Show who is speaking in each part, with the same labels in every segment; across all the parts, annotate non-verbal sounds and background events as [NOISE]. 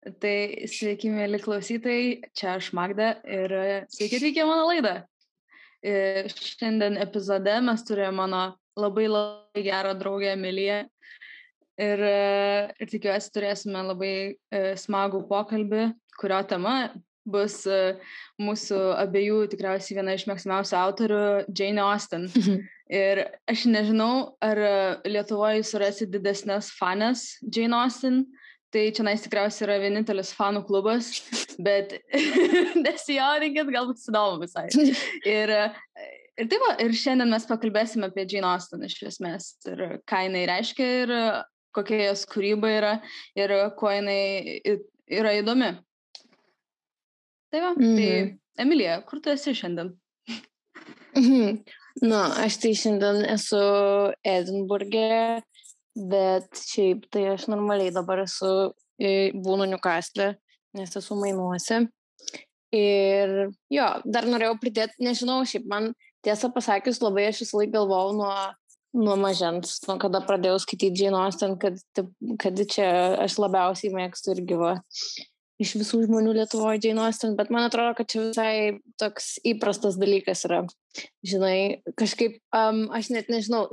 Speaker 1: Tai sveiki, mėly klausytojai, čia aš Magda ir sveiki atvykę mano laidą. E, šiandien epizode mes turėjome mano labai labai gerą draugę Emiliją ir, e, ir tikiuosi turėsime labai e, smagų pokalbį, kurio tema bus mūsų abiejų tikriausiai viena iš mėgstamiausių autorių Jane Austen. [LAUGHS] Ir aš nežinau, ar Lietuvoje surasi didesnės fanės Jane Austen, Tai čia nais tikriausiai yra vienintelis fanų klubas, bet [LAUGHS] nesijaudinkit, galbūt įdomu visai. Ir, ir taip, ir šiandien mes pakalbėsime apie Jane Austen iš esmės ir ką jinai reiškia ir kokia jos kūryba yra ir kuo jinai yra įdomi. Tai va, mm tai mhm. Emilija, kur tu esi šiandien?
Speaker 2: Mhm. Na, aš tai šiandien esu Edinburgė bet šiaip tai aš normaliai dabar esu, būnu Newcastle, nes esu mainuose. Ir jo, dar norėjau pridėti, nežinau, šiaip man tiesą pasakius, labai aš visą laiką galvojau nuo, nuo mažens, nuo kada pradėjau skaityti Jane Austen, kad, kad čia aš labiausiai mėgstu ir gyva iš visų žmonių Lietuvoje Jane Austen, bet man atrodo, kad čia visai toks įprastas dalykas yra. Žinai, kažkaip, um, aš net nežinau,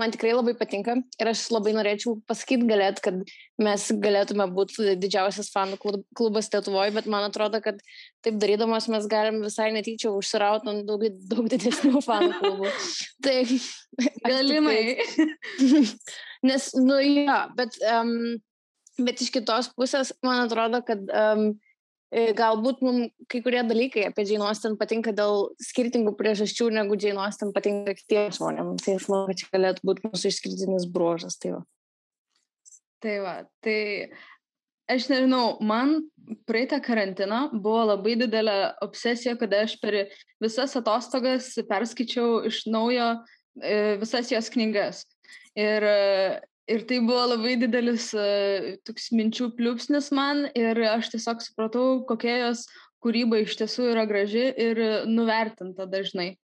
Speaker 2: man tikrai labai patinka ir aš labai norėčiau pasakyti galėt, kad mes galėtume būti didžiausias fanų klubas Lietuvoje, bet man atrodo, kad taip darydamos mes galim visai netyčia užsirauti ant daug, daug didesnių [LAUGHS] fanų klubų. tai [LAUGHS]
Speaker 1: galimai. [LAUGHS]
Speaker 2: Nes, nu jo, ja, bet, um, bet iš kitos pusės man atrodo, kad um, galbūt mums kai kurie dalykai apie Jane Austen patinka dėl skirtingų priežasčių, negu Jane Austen patinka kitiems žmonėms. Tai aš manau, kad čia galėtų būti mūsų išskirtinis bruožas. Tai va.
Speaker 1: Tai va, tai aš nežinau, man praeitą karantiną buvo labai didelė obsesija, kada aš per visas atostogas perskaičiau iš naujo e, visas jos knygas. Ir Ir tai buvo labai didelis uh, toks minčių pliūpsnis man ir aš tiesiog supratau, kokia jos kūryba iš tiesų yra graži ir nuvertinta dažnai.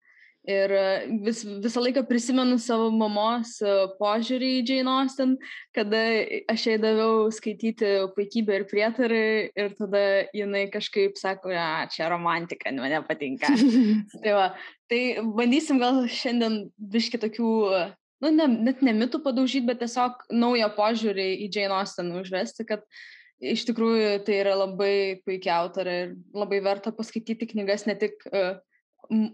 Speaker 1: Ir vis, visą laiką prisimenu savo mamos požiūrį į Jane Austen, kada aš jai daviau skaityti puikybę ir prietarai ir tada jinai kažkaip sako, ja, čia romantika, man nepatinka. [LAUGHS] tai, va, tai bandysim gal šiandien biški tokių nu, ne, net ne mitų padaužyti, bet tiesiog naują požiūrį į Jane Austen užvesti, kad iš tikrųjų tai yra labai puikia autorė ir labai verta paskaityti knygas ne tik uh,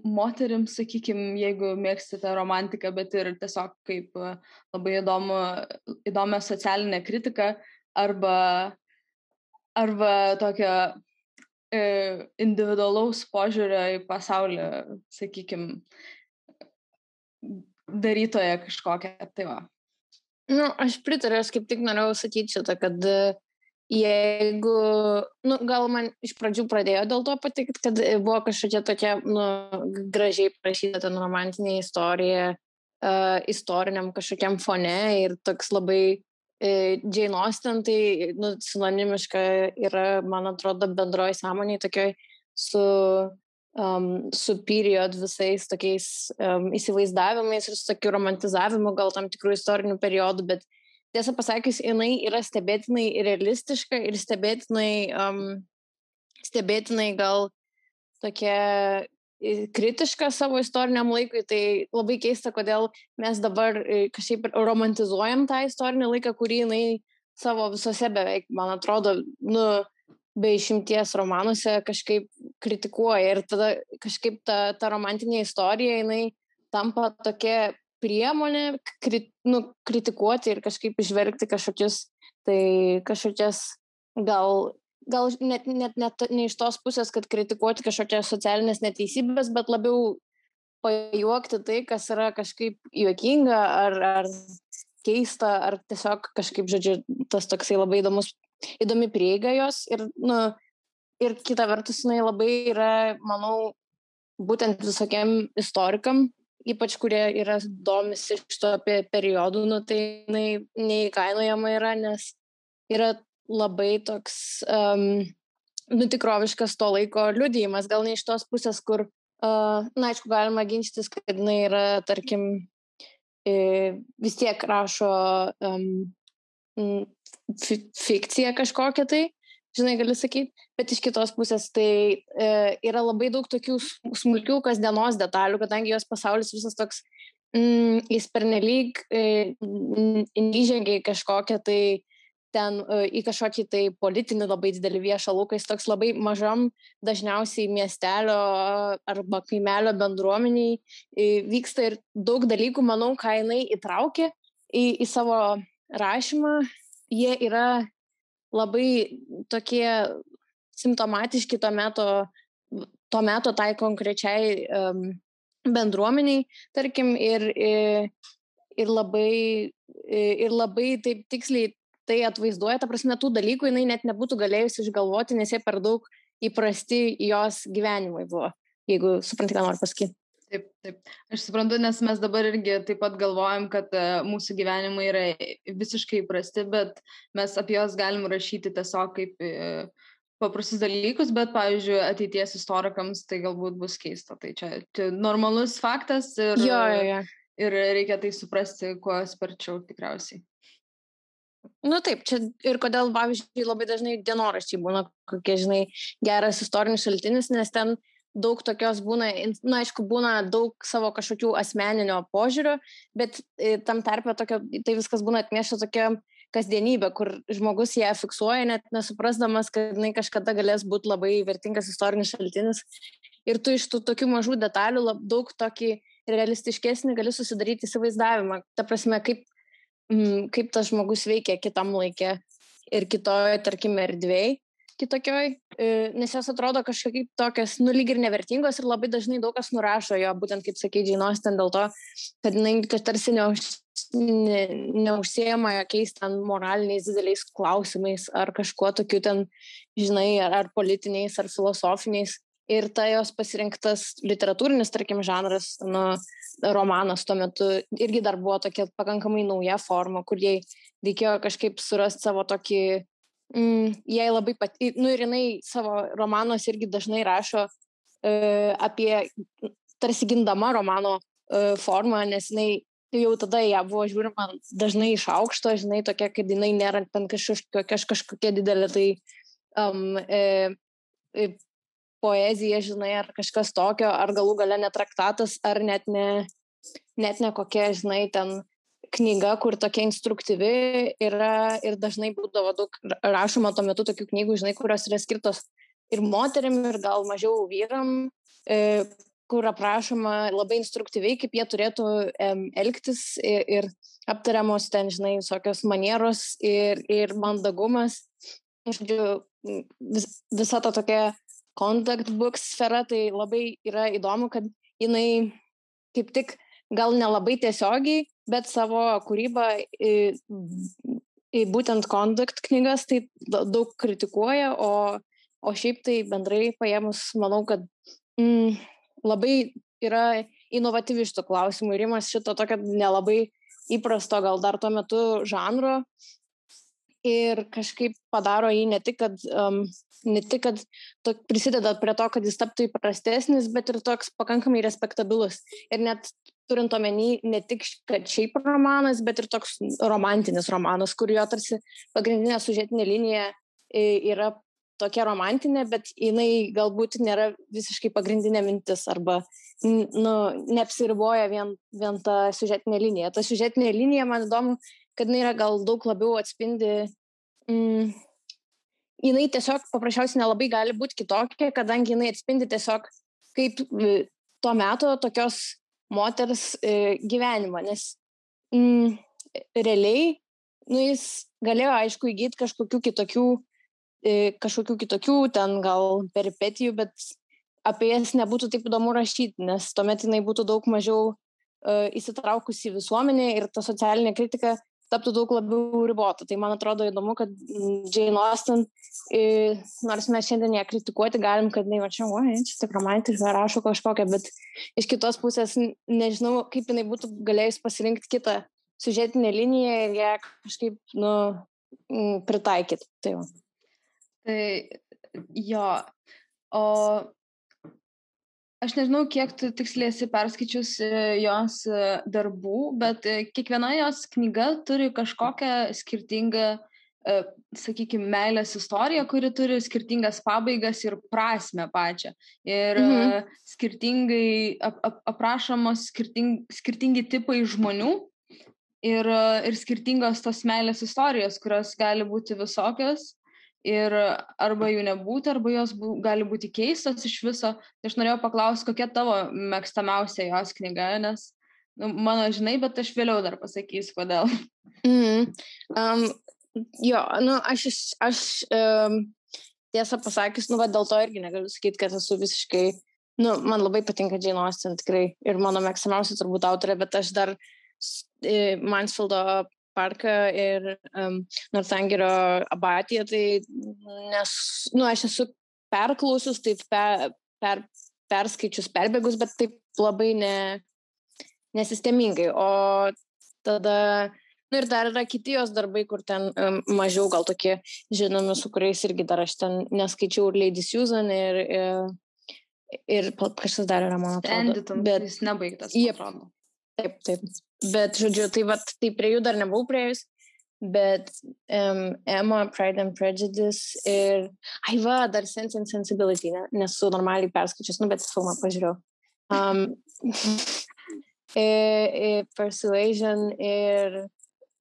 Speaker 1: moteriams, sakykime, jeigu mėgstate romantiką, bet ir tiesiog kaip uh, labai įdomu, įdomią socialinę kritiką arba, arba tokią uh, individualaus požiūrio į pasaulį, sakykime, darytoja kažkokia. Tai va.
Speaker 2: Nu, aš pritariu, aš kaip tik norėjau sakyti šitą, kad e, jeigu, nu, gal man iš pradžių pradėjo dėl to patikti, kad buvo kažkokia tokia, nu, gražiai parašyta ten romantinė istorija, uh, istoriniam kažkokiam fone ir toks labai uh, Jane Austen, tai, nu, sinonimiška yra, man atrodo, bendroji sąmonė tokioj su um, su period visais tokiais um, įsivaizdavimais ir su tokiu romantizavimu gal tam tikrų istorinių periodų, bet tiesą pasakius, jinai yra stebėtinai realistiška ir stebėtinai, um, stebėtinai gal tokia kritiška savo istoriniam laikui, tai labai keista, kodėl mes dabar e, kažkaip romantizuojam tą istorinį laiką, kurį jinai savo visose beveik, man atrodo, nu, be išimties romanuose kažkaip kritikuoja ir tada kažkaip ta, ta romantinė istorija, jinai tampa tokia priemonė krit, nu, kritikuoti ir kažkaip išvelgti kažkokius, tai kažkokias gal, gal net, net, net ne iš tos pusės, kad kritikuoti kažkokias socialinės neteisybės, bet labiau pajuokti tai, kas yra kažkaip juokinga ar, ar keista, ar tiesiog kažkaip, žodžiu, tas toksai labai įdomus įdomi prieiga jos ir, nu, ir kita vertus, jinai labai yra, manau, būtent visokiem istorikam, ypač kurie yra domisi iš to apie periodų, nu, tai jinai neįkainojama yra, nes yra labai toks, um, nu, tikroviškas to laiko liudijimas, gal ne iš tos pusės, kur, uh, na, aišku, galima ginčytis, kad jinai yra, tarkim, vis tiek rašo um, fikcija kažkokia tai, žinai, gali sakyti, bet iš kitos pusės tai e, yra labai daug tokių smulkių kasdienos detalių, kadangi jos pasaulis visas toks, mm, jis pernelyg e, įžengia į kažkokią tai ten e, į kažkokį tai politinį labai didelį viešą lauką, jis toks labai mažam, dažniausiai miestelio arba kaimelio bendruomeniai e, vyksta ir daug dalykų, manau, ką jinai įtraukė į, į savo rašymą, jie yra labai tokie simptomatiški to meto, to meto tai konkrečiai um, bendruomeniai, tarkim, ir, ir, ir, labai, ir labai taip tiksliai tai atvaizduoja, ta prasme, tų dalykų jinai net nebūtų galėjusi išgalvoti, nes jie per daug įprasti jos gyvenimui buvo, jeigu suprantate, ką noriu pasakyti.
Speaker 1: Taip, taip. Aš suprantu, nes mes dabar irgi taip pat galvojam, kad uh, mūsų gyvenimai yra visiškai įprasti, bet mes apie juos galim rašyti tiesiog kaip uh, paprastus dalykus, bet, pavyzdžiui, ateities istorikams tai galbūt bus keista. Tai čia, čia normalus faktas ir,
Speaker 2: jo, jo, jo.
Speaker 1: ir reikia tai suprasti kuo sparčiau tikriausiai.
Speaker 2: Nu taip, čia ir kodėl, pavyzdžiui, labai dažnai dienoraščiai būna kokie, žinai, geras istorinis šaltinis, nes ten daug tokios būna, na, nu, aišku, būna daug savo kažkokių asmeninio požiūrio, bet e, tam tarpe tokio, tai viskas būna atmiešta tokia kasdienybė, kur žmogus ją fiksuoja, net nesuprasdamas, kad jinai kažkada galės būti labai vertingas istorinis šaltinis. Ir tu iš tų tokių mažų detalių lab, daug tokį realistiškesnį gali susidaryti įsivaizdavimą. Ta prasme, kaip mm, kaip tas žmogus veikia kitam laikė ir kitoje, tarkim, erdvėje kitokioj, e, nes jos atrodo kažkaip tokios, nu, lyg ir nevertingos ir labai dažnai daug kas nurašo jo, būtent kaip sakė Džiainos, ten dėl to, kad jinai tarsi neuž, ne, neužsiema jokiais ten moraliniais dideliais klausimais ar kažkuo tokiu ten, žinai, ar, ar politiniais, ar filosofiniais. Ir ta jos pasirinktas literatūrinis, tarkim, žanras, nu, romanas tuo metu irgi dar buvo tokia pakankamai nauja forma, kur jai reikėjo kažkaip surasti savo tokį, mm, jai labai pat, nu ir jinai savo romanuose irgi dažnai rašo e, apie tarsi gindama romano e, formą, nes jinai jau tada ją buvo žiūrima dažnai iš aukšto, žinai, tokia, kad jinai nėra ten kažkokia, kažkokia didelė, tai um, e, e, poezija, žinai, ar kažkas tokio, ar galų gale netraktatas, ar net ne, net ne kokia, žinai, ten knyga, kur tokia instruktyvi yra ir dažnai būdavo daug rašoma tuo metu tokių knygų, žinai, kurios yra skirtos ir moterim, ir gal mažiau vyram, e, kur aprašoma labai instruktyviai, kaip jie turėtų e, elgtis ir, ir aptariamos ten, žinai, visokios manieros ir, ir mandagumas. Žodžiu, vis, visa ta tokia contact book sfera, tai labai yra įdomu, kad jinai kaip tik gal nelabai tiesiogiai, bet savo kūrybą į, į būtent conduct knygas tai daug kritikuoja, o, o šiaip tai bendrai paėmus, manau, kad mm, labai yra inovatyvi šito klausimų ir imas šito tokio nelabai įprasto gal dar tuo metu žanro ir kažkaip padaro jį ne tik, kad, um, ne tik, kad to, prisideda prie to, kad jis taptų įprastesnis, bet ir toks pakankamai respektabilus. Ir net turint omeny ne tik, kad šiaip romanas, bet ir toks romantinis romanas, kur jo tarsi pagrindinė sužetinė linija yra tokia romantinė, bet jinai galbūt nėra visiškai pagrindinė mintis arba nu, neapsiriboja vien, vien tą sužetinę liniją. Ta sužetinė linija, man įdomu, kad jinai yra gal daug labiau atspindi, mm, jinai tiesiog paprasčiausiai nelabai gali būti kitokia, kadangi jinai atspindi tiesiog kaip tuo metu tokios moters e, gyvenimą, nes mm, realiai, nu, jis galėjo, aišku, įgyti kažkokių kitokių, e, kažkokių kitokių ten gal peripetijų, bet apie jas nebūtų taip įdomu rašyti, nes tuomet jinai būtų daug mažiau e, įsitraukusi į visuomenę ir ta socialinė kritika taptų daug labiau ribota. Tai man atrodo įdomu, kad Jane Austen, nors mes šiandien ją kritikuoti galim, kad jinai, čia, oi, čia tik romantiška, rašo kažkokią, bet iš kitos pusės nežinau, kaip jinai būtų galėjus pasirinkti kitą sužetinę liniją ir ją kažkaip, nu, pritaikyti. Tai, va.
Speaker 1: tai jo, o Aš nežinau, kiek tu tiksliai esi perskaičius jos darbų, bet kiekviena jos knyga turi kažkokią skirtingą sakykime, meilės istorija, kuri turi skirtingas pabaigas ir prasme pačią. Ir
Speaker 2: Mhm.
Speaker 1: skirtingai ap, ap, aprašomos skirting, skirtingi tipai žmonių ir, ir skirtingos tos meilės istorijos, kurios gali būti visokios ir arba jų nebūti, arba jos bū, gali būti keistos iš viso. Tai aš norėjau paklausti, kokia tavo mėgstamiausia jos knyga, nes nu, mano žinai, bet aš vėliau dar pasakysiu, kodėl.
Speaker 2: Mhm. Um, jo, nu, aš, aš um, tiesą pasakius, nu, va, dėl to irgi negaliu sakyti, kad esu visiškai, nu, man labai patinka Jane Austen tikrai ir mano mėgstamiausia turbūt autorė, bet aš dar Mansfieldo parką ir um, Northangerio abatiją, tai nes, nu, aš esu perklausius, taip per, per, perskaičius, perbėgus, bet taip labai ne, nesistemingai. O tada, nu ir dar yra kiti jos darbai, kur ten um, mažiau gal tokie žinomi, su kuriais irgi dar aš ten neskaičiau ir Lady Susan ir, ir, ir kažkas dar yra, man atrodo.
Speaker 1: Enditum, bet jis nebaigtas.
Speaker 2: Jep. Taip, taip. Bet, žodžiu, tai, vat, tai prie jų dar nebuvau prieėjus, bet um, Emma, Pride and Prejudice ir, ai va, dar Sense and Sensibility, ne? nesu normaliai perskaičius, nu, bet filmą pažiūrėjau. Um, ir, ir Persuasion ir,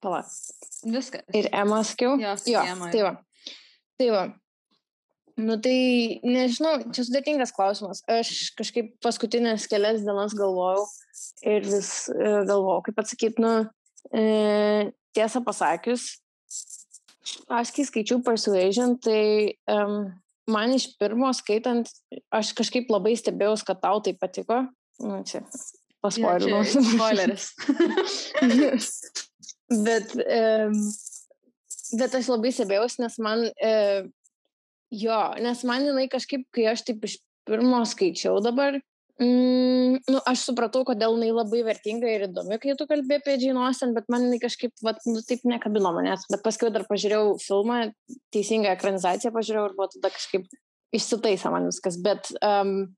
Speaker 2: pala.
Speaker 1: Viskas.
Speaker 2: Ir Emma skiau.
Speaker 1: Jos,
Speaker 2: jo,
Speaker 1: Emma,
Speaker 2: tai va. Tai va. Nu tai, nežinau, čia sudėtingas klausimas. Aš kažkaip paskutinės kelias dienas galvojau ir vis e, galvojau, kaip atsakyti, nu, e, tiesą pasakius, aš kai skaičiau Persuasion, tai um, man iš pirmo skaitant, aš kažkaip labai stebėjau, kad tau tai patiko. Nu, čia paspoilinau.
Speaker 1: Ja, spoileris. [LAUGHS]
Speaker 2: bet, um, bet aš labai stebėjausi, nes man, uh, jo, nes man jinai kažkaip, kai aš taip iš pirmo skaičiau dabar, Mm, nu, aš supratau, kodėl jinai labai vertinga ir įdomi, kai tu kalbėjai apie Austen, bet man jinai kažkaip, vat, nu, taip nekabino manęs. Bet paskui dar pažiūrėjau filmą, teisingą ekranizaciją pažiūrėjau ir buvo tada kažkaip išsitaisa man viskas. Bet, um,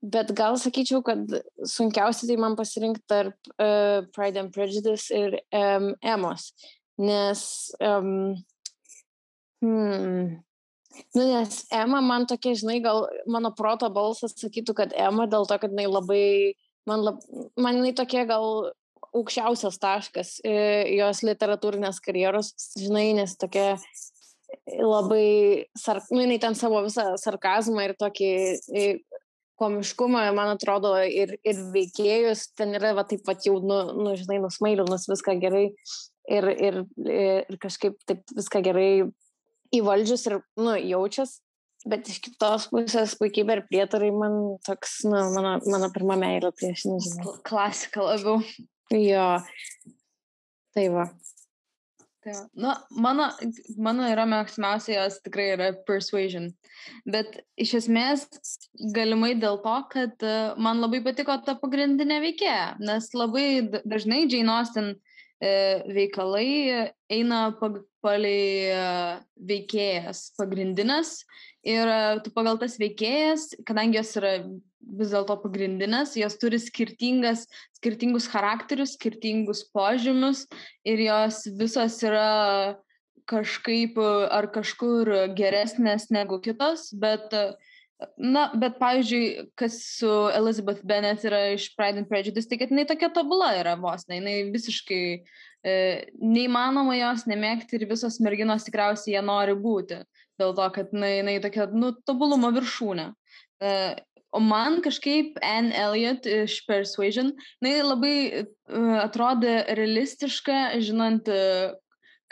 Speaker 2: bet gal sakyčiau, kad sunkiausia tai man pasirinkti tarp uh, Pride and Prejudice ir um, Emos. Nes um, hmm, Nu, nes Ema man tokia, žinai, gal mano proto balsas sakytų, kad Ema dėl to, kad jinai labai, man, lab, man jinai tokia gal aukščiausias taškas e, jos literatūrinės karjeros, žinai, nes tokia labai, sar, nu, jinai ten savo visą sarkazmą ir tokį e, komiškumą, man atrodo, ir, ir veikėjus, ten yra va taip pat jau, nu, nu žinai, nusmailinus viską gerai ir, ir, ir kažkaip taip viską gerai įvaldžius ir, nu, jaučias, bet iš kitos pusės puikybė ir prietarai man toks, nu, mano, mano pirma meilė, tai aš nežinau.
Speaker 1: Klasika labiau.
Speaker 2: Jo, tai va.
Speaker 1: Tai va. nu, mano, mano yra mėgstamiausias tikrai yra Persuasion. Bet iš esmės galimai dėl to, kad man labai patiko ta pagrindinė veikėja, nes labai dažnai Jane Austen veikalai eina palei veikėjas pagrindinės ir tu pagal tas veikėjas, kadangi jos yra vis dėlto pagrindinės, jos turi skirtingas, skirtingus charakterius, skirtingus požymius ir jos visos yra kažkaip ar kažkur geresnės negu kitos, bet, na, bet pavyzdžiui, kas su Elizabeth Bennet yra iš Pride and Prejudice, tai kad jinai tokia tobula yra vos, ne, jinai visiškai e, neįmanoma jos nemėgti ir visos merginos tikriausiai jie nori būti, dėl to, kad jinai, jinai tokia, nu, tobulumo viršūnė. E, O man kažkaip Anne Elliot iš Persuasion, jinai labai uh, atrodė realistiška, žinant, uh,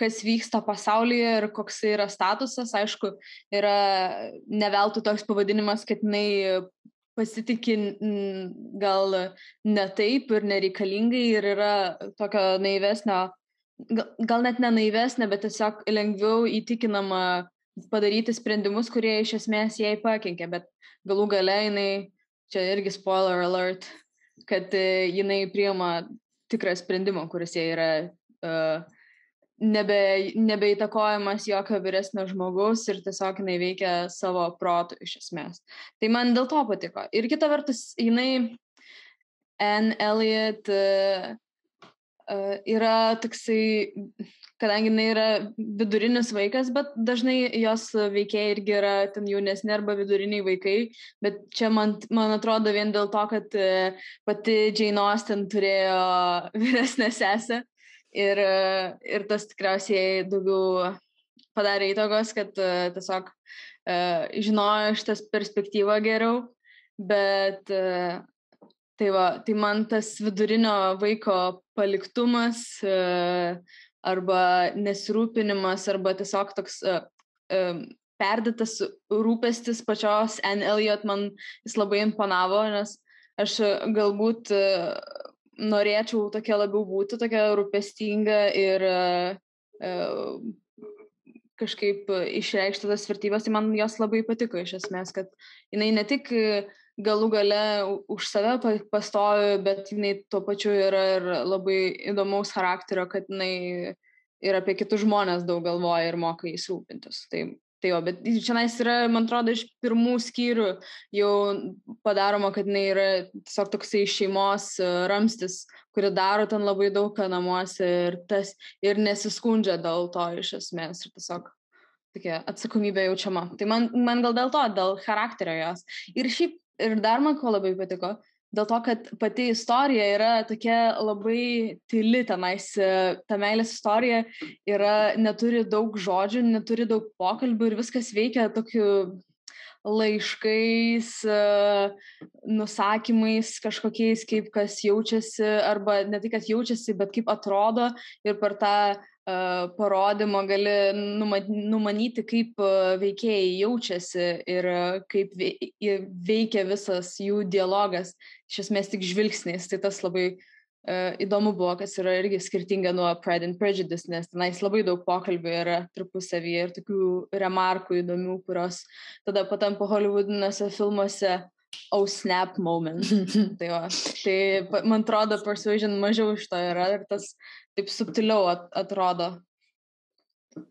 Speaker 1: kas vyksta pasaulyje ir koks yra statusas. Aišku, yra neveltui toks pavadinimas, kad jinai pasitikė gal ne taip ir nereikalingai ir yra tokio naivesnio, gal, net ne naivesnė, bet tiesiog lengviau įtikinama padaryti sprendimus, kurie iš esmės jai pakenkė, bet galų gale jinai, čia irgi spoiler alert, kad jinai priima tikrą sprendimą, kuris jai yra uh, nebe, nebeįtakojamas jokio vyresnio žmogaus ir tiesiog jinai veikia savo protų iš esmės. Tai man dėl to patiko. Ir kita vertus, jinai, Anne Elliot, uh, uh, yra toksai, kadangi jinai yra vidurinis vaikas, bet dažnai jos veikėjai irgi yra ten jaunesni arba viduriniai vaikai, bet čia man, man atrodo vien dėl to, kad uh, pati Jane Austen turėjo vyresnę sesę ir, uh, ir tas tikriausiai daugiau padarė įtakos, kad uh, tiesiog uh, žinojo šitas perspektyvą geriau, bet uh, Tai, va, tai man tas vidurinio vaiko paliktumas e, arba nesirūpinimas arba tiesiog toks e, e, perdėtas rūpestis pačios N. Elliot man jis labai imponavo, nes aš galbūt norėčiau tokia labiau būti, tokia rūpestinga ir kažkaip išreikšti tas vertybės, tai man jos labai patiko iš esmės, kad jinai ne tik galų gale už save pastovi, bet jinai tuo pačiu yra ir labai įdomaus charakterio, kad jinai ir apie kitus žmonės daug galvoja ir moka jais rūpintis. Tai, tai jo, bet čia yra, man atrodo, iš pirmų skyrių jau padaroma, kad jinai yra tiesiog toksai šeimos e, ramstis, kuri daro ten labai daug ką namuose ir, tas, ir nesiskundžia dėl to iš esmės. Ir tiesiog tokia atsakomybė jaučiama. Tai man, man gal dėl to, dėl charakterio jos. Ir šiaip ir dar man ko labai patiko, dėl to, kad pati istorija yra tokia labai tyli tenais, ta meilės istorija yra, neturi daug žodžių, neturi daug pokalbių ir viskas veikia tokiu laiškais, e, nusakymais kažkokiais, kaip kas jaučiasi, arba ne tik, kad jaučiasi, bet kaip atrodo ir per tą parodymo gali numanyti, kaip veikėjai jaučiasi ir kaip veikia visas jų dialogas, iš esmės tik žvilgsniais. Tai tas labai uh, įdomu buvo, kas yra irgi skirtinga nuo Pride and Prejudice, nes tenais labai daug pokalbių yra tarpusavyje ir tokių remarkų įdomių, kurios tada patampa Hollywoodinėse filmuose oh snap moment. [LAUGHS] tai, va, tai man atrodo, Persuasion mažiau iš to yra ir tas taip subtiliau at, atrodo.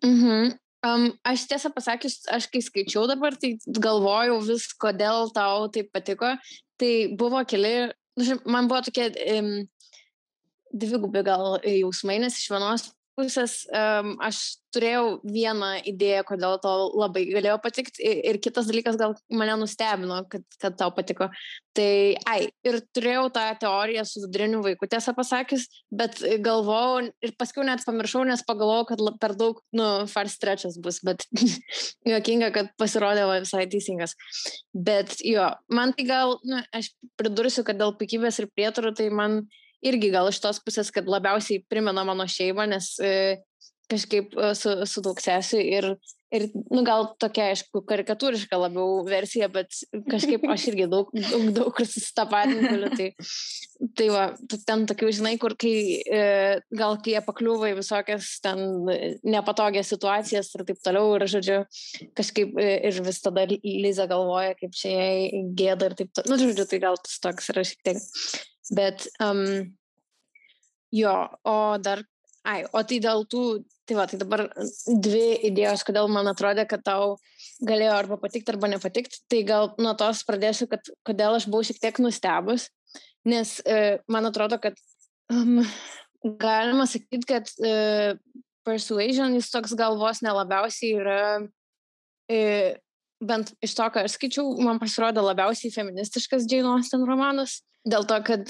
Speaker 2: Mhm. Um, aš tiesą pasakius, aš kai skaičiau dabar, tai galvojau vis, kodėl tau tai patiko. Tai buvo keli, nu, man buvo tokie um, dvigubi gal jausmai, nes iš vienos pusės um, aš turėjau vieną idėją, kodėl tau labai galėjo patikti ir kitas dalykas gal mane nustebino, kad, kad tau patiko. Tai, ai, ir turėjau tą teoriją su viduriniu vaiku, tiesą pasakius, bet galvojau ir paskui net pamiršau, nes pagalvojau, kad per daug, nu, first trečias bus, bet [LAUGHS] juokinga, kad pasirodė visai teisingas. Bet jo, man tai gal, nu, aš pridursiu, kad dėl pikybės ir prietarų, tai man irgi gal iš tos pusės, kad labiausiai primena mano šeimą, nes e, kažkaip e, su, su daug sesiu ir, ir nu, gal tokia, aišku, karikatūriška labiau versija, bet kažkaip aš [LAUGHS] irgi daug, daug, daug kur susitapatinti galiu. Tai, tai va, ten tokių, žinai, kur kai e, gal kai jie pakliūva į visokias ten nepatogias situacijas ir taip toliau, ir žodžiu, kažkaip ir vis tada Liza galvoja, kaip čia jai gėda ir taip toliau. Nu, žodžiu, tai gal tas toks yra šiek tiek Bet um, jo, o dar, ai, o tai dėl tų, tai va, tai dabar dvi idėjos, kodėl man atrodė, kad tau galėjo arba patikti, arba nepatikti, tai gal nuo tos pradėsiu, kad kodėl aš buvau šiek tiek nustebus, nes e, man atrodo, kad um, galima sakyti, kad e, Persuasion jis toks galvos nelabiausiai yra, e, bent iš to, ką aš skaičiau, man pasirodė labiausiai feministiškas Jane Austen romanas. Dėl to, kad...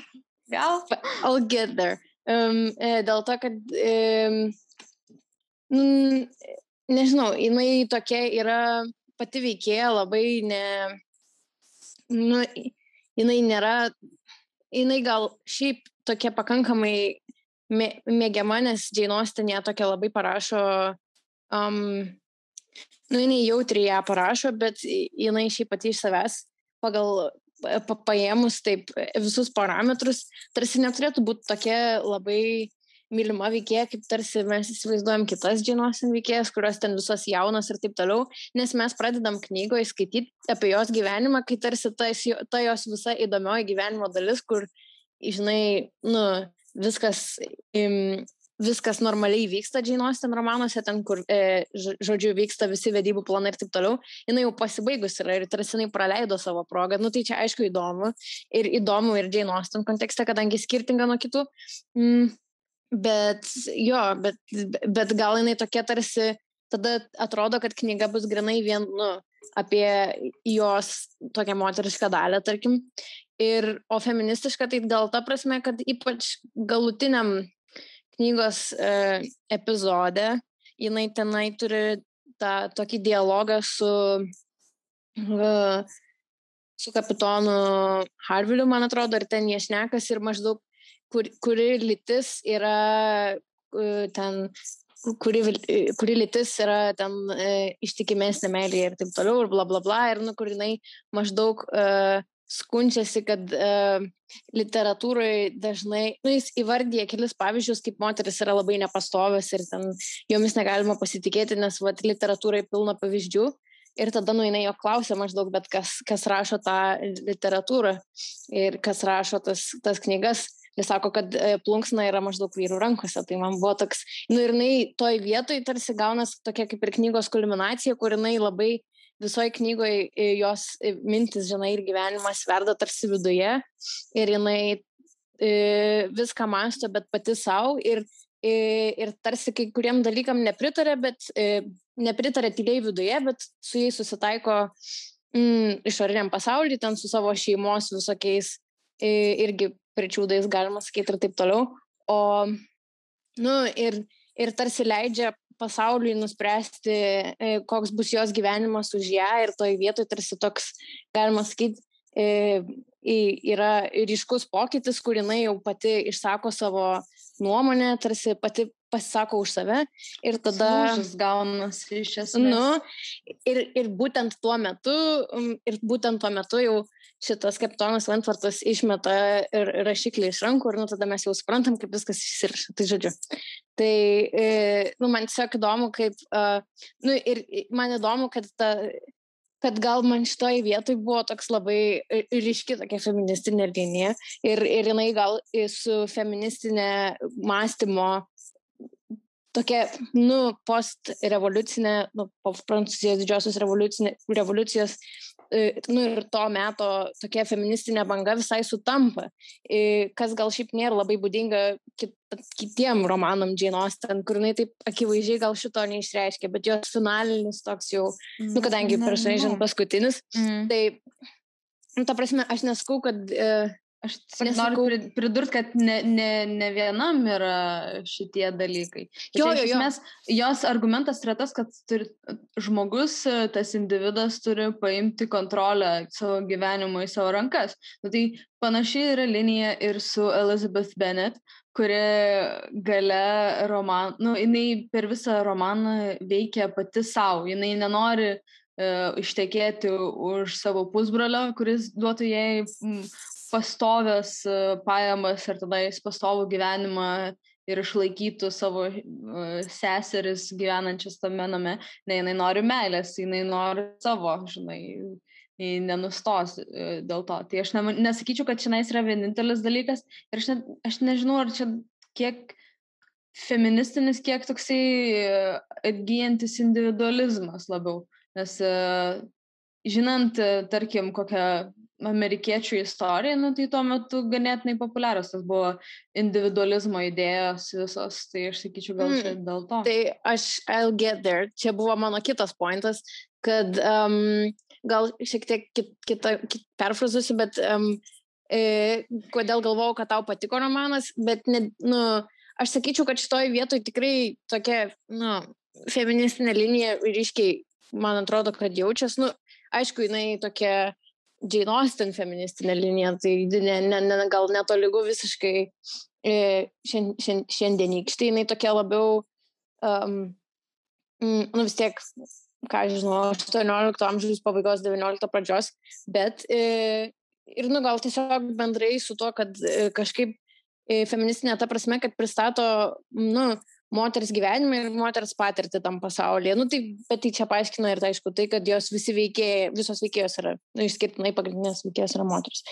Speaker 2: [LAUGHS]
Speaker 1: Gal?
Speaker 2: I'll get there. Um, dėl to, kad... Um, nežinau, jinai tokia yra pati veikėja labai ne... Nu, jinai nėra... Jinai gal šiaip tokia pakankamai mė, mėgiama, nes ten ją tokia labai parašo... Um, nu, jinai jautriai ją parašo, bet jinai šiaip pati iš savęs pagal paėmus taip visus parametrus, tarsi neturėtų būti tokia labai mylima veikėja, kaip tarsi mes įsivaizduojam kitas džinos veikėjas, kurios ten visos jaunos ir taip toliau, nes mes pradedam knygoje skaityti apie jos gyvenimą, kai tarsi ta, ta jos visa įdomioji gyvenimo dalis, kur, žinai, nu, viskas im, viskas normaliai vyksta Džainos ten romanuose, ten, kur, e, žodžiu, vyksta visi vedybų planai ir taip toliau, jinai jau pasibaigus yra ir tarsi jinai praleido savo progą. Nu tai čia aišku įdomu ir įdomu ir Džainos ten kontekste, kadangi skirtinga nuo kitų. Mm, Bet jo, bet, bet gal jinai tokia tarsi, tada atrodo, kad knyga bus grinai vien, nu, apie jos tokią moterišką dalę, tarkim. Ir, o feministiška tai gal ta prasme, kad ypač galutiniam knygos e, epizode. Jinai tenai turi tą tokį dialogą su, e, su kapitonu Harviliu, man atrodo, ir ten jie šnekas ir maždaug kur, kuri lytis yra e, ten, kuri, kuri lytis yra ten e, ištikimesnė meilė ir taip toliau, ir bla bla bla, ir nu, kur jinai maždaug e, skundžiasi, kad e, literatūrai dažnai, nu, jis įvardyja kelis pavyzdžius, kaip moteris yra labai nepastovios ir ten jomis negalima pasitikėti, nes vat, literatūrai pilna pavyzdžių. Ir tada nueina jo klausia maždaug, bet kas, kas rašo tą literatūrą ir kas rašo tas, tas knygas. Jis sako, kad e, plunksna yra maždaug vyrų rankose. Tai man buvo toks, nu ir jinai toj vietoj tarsi gaunas tokia kaip ir knygos kulminacija, kur jinai labai visoji knygoje jos mintis, žinai, ir gyvenimas verda tarsi viduje. Ir jinai viską masto, bet pati savo. Ir, ir tarsi kai kuriem dalykam nepritarė, bet nepritarė tyliai viduje, bet su jais susitaiko mm, išoriniam pasauliu, ten su savo šeimos visokiais irgi pričiūdais, galima sakyti, ir taip toliau. O, nu, ir, ir tarsi leidžia pasauliui nuspręsti, e, koks bus jos gyvenimas už ją ir toj vietoj tarsi toks, galima sakyti, e, yra ryškus pokytis, kur jinai jau pati išsako savo nuomonę, tarsi pati pasisako už save ir tada...
Speaker 1: Lūžis gaunasi iš esmės.
Speaker 2: Nu, ir, ir būtent tuo metu, ir būtent tuo metu jau šitas kapitonas Lentvartas išmeta ir rašiklį iš rankų ir nu, tada mes jau suprantam, kaip viskas išsiriša. Tai žodžiu. Tai, e, nu, man tiesiog įdomu, kaip, uh, nu, ir man įdomu, kad ta kad gal man šitoj vietoj buvo toks labai ryški tokia feministinė linija ir, ir jinai gal su feministinė mąstymo tokia, nu, post-revoliucinė, nu, po Prancūzijos didžiosios revoliucijos nu, ir to meto tokia feministinė banga visai sutampa, e, kas gal šiaip nėra labai būdinga kit, kitiem romanam Jane Austen, kur jinai taip akivaizdžiai gal šito neišreiškia, bet jos finalinis toks jau, mm, nu, kadangi prieš žinant paskutinis, mm. tai, nu, ta prasme, aš neskau, kad uh,
Speaker 1: Aš tik Nesakau... noriu pridurti, kad ne, ne, ne vienam yra šitie dalykai.
Speaker 2: Jo, jo, jo.
Speaker 1: Mes, jos argumentas yra tas, kad turi, žmogus, tas individas turi paimti kontrolę savo gyvenimo į savo rankas. Nu, tai panašiai yra linija ir su Elizabeth Bennet, kuri gale roman, nu, jinai per visą romaną veikia pati savo, jinai nenori uh, ištekėti už savo pusbrolio, kuris duotų jai pastovias e, pajamas ir tada jis pastovų gyvenimą ir išlaikytų savo uh, seseris gyvenančias tame name, ne, jinai nori meilės, jinai nori savo, žinai, nenustos uh, dėl to. Tai aš ne, nesakyčiau, kad šiandien yra vienintelis dalykas ir aš, ne, aš nežinau, ar čia kiek feministinis, kiek toksai atgyjantis individualizmas labiau. Nes žinant, tarkim, kokią amerikiečių istorija, nu, tai tuo metu ganėtinai populiarios tas buvo individualizmo idėjos visos, tai aš sakyčiau gal čia mm, dėl to.
Speaker 2: Tai aš, I'll get there, čia buvo mano kitas pointas, kad um, gal šiek tiek kit, kita, kit, perfrazuosiu, bet um, e, kodėl galvojau, kad tau patiko romanas, bet ne, nu, aš sakyčiau, kad šitoj vietoj tikrai tokia, nu, feministinė linija ryškiai, man atrodo, kad jaučias, nu, aišku, jinai tokia Jane Austen feministinė linija, tai ne, ne, ne, gal netolygu visiškai e, šien, šien, šiandienykštė, jinai tokia labiau, um, nu vis tiek, ką žinau, 18 amžiaus pabaigos, 19 pradžios, bet e, ir, nu, gal tiesiog bendrai su to, kad e, kažkaip feministinė ta prasme, kad pristato, nu, moters gyvenimą ir moters patirtį tam pasaulyje. Nu, tai, bet tai čia paaiškina ir tai aišku, tai, kad jos visi veikėjai, visos veikėjos yra, nu, išskirtinai pagrindinės veikėjos yra moteris.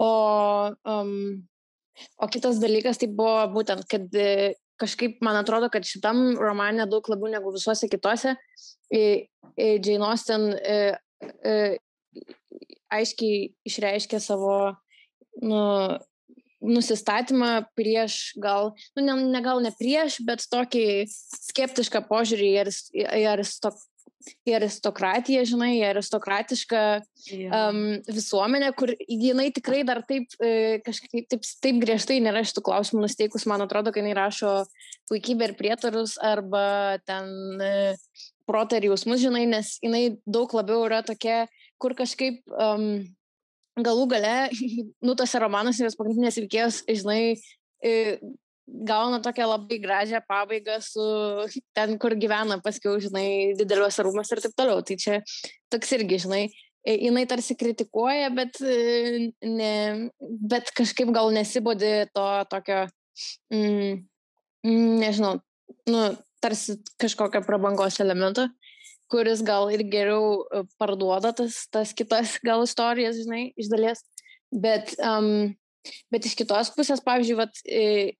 Speaker 2: O, um, o kitas dalykas tai buvo būtent, kad e, kažkaip man atrodo, kad šitam romane daug labiau negu visuose kitose, Jane Austen e, e, aiškiai išreiškė savo nu, nusistatymą prieš gal, nu, ne, ne gal ne prieš, bet tokį skeptišką požiūrį į aristok, į aristokratiją, žinai, į aristokratišką yeah. um, visuomenę, kur jinai tikrai dar taip, e, kažkaip taip, taip griežtai nėra šitų klausimų nusteikus, man atrodo, kai jinai rašo puikybę ir prietarus arba ten e, protą ir jausmus, žinai, nes jinai daug labiau yra tokia, kur kažkaip um, galų gale, nu, tose romanuose jos pagrindinės veikėjos, žinai, e, gauna tokią labai gražią pabaigą su ten, kur gyvena paskiau, žinai, dideliuose rūmose ir taip toliau. Tai čia toks irgi, žinai, e, jinai tarsi kritikuoja, bet, e, ne, bet kažkaip gal nesibodi to tokio, mm, mm, nežinau, nu, tarsi kažkokio prabangos elemento, kuris gal ir geriau e, parduoda tas, tas kitas [LAUGHS] gal istorijas, žinai, iš dalies. Bet um, Bet iš kitos pusės, pavyzdžiui, vat,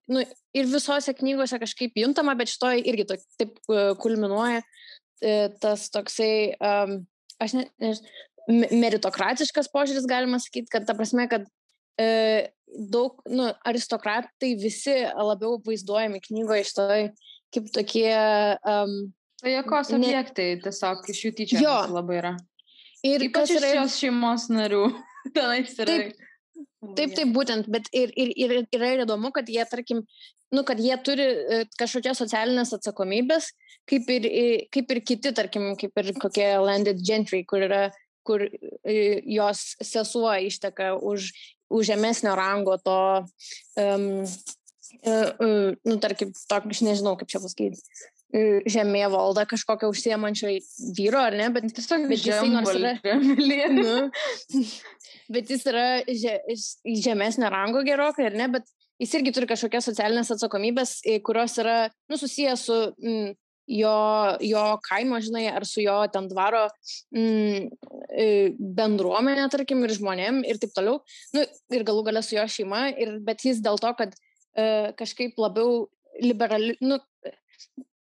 Speaker 2: nu, ir visose knygose kažkaip juntama, bet šitoje irgi to, taip e, kulminuoja e, tas toksai, um, aš ne, ne, meritokratiškas požiūris, galima sakyti, kad ta prasme, kad e, daug, nu, aristokratai visi labiau vaizduojami knygoje iš to, kaip tokie... Um,
Speaker 1: tai jokos objektai ne... tiesiog iš jų tyčia labai yra. Ir Ypač iš yra... šios šeimos narių. [LAUGHS] Tenais yra. Taip,
Speaker 2: Taip, taip, būtent, bet ir, ir, ir yra ir įdomu, kad jie, tarkim, nu, kad jie turi e, kažkokias socialinės atsakomybės, kaip ir, kaip ir kiti, tarkim, kaip ir kokie landed gentry, kur yra, kur e, jos sesuo išteka už, už žemesnio rango to, um, uh, uh, nu, tarkim, tokį, aš nežinau, kaip čia pasakyti, žemė valda kažkokio užsiemančio vyro, ar ne, bet
Speaker 1: tiesiog bet jisai nors yra. [LAUGHS] nu,
Speaker 2: bet jis yra že, žemesnio rango gerokai, ar ne, bet jis irgi turi kažkokias socialinės atsakomybės, kurios yra, nu, susijęs su mm, jo, jo kaimo, žinai, ar su jo ten dvaro mm, bendruomenė, tarkim, ir žmonėm ir taip toliau. Nu, ir galų galę su jo šeima, ir, bet jis dėl to, kad e, kažkaip labiau liberali, nu,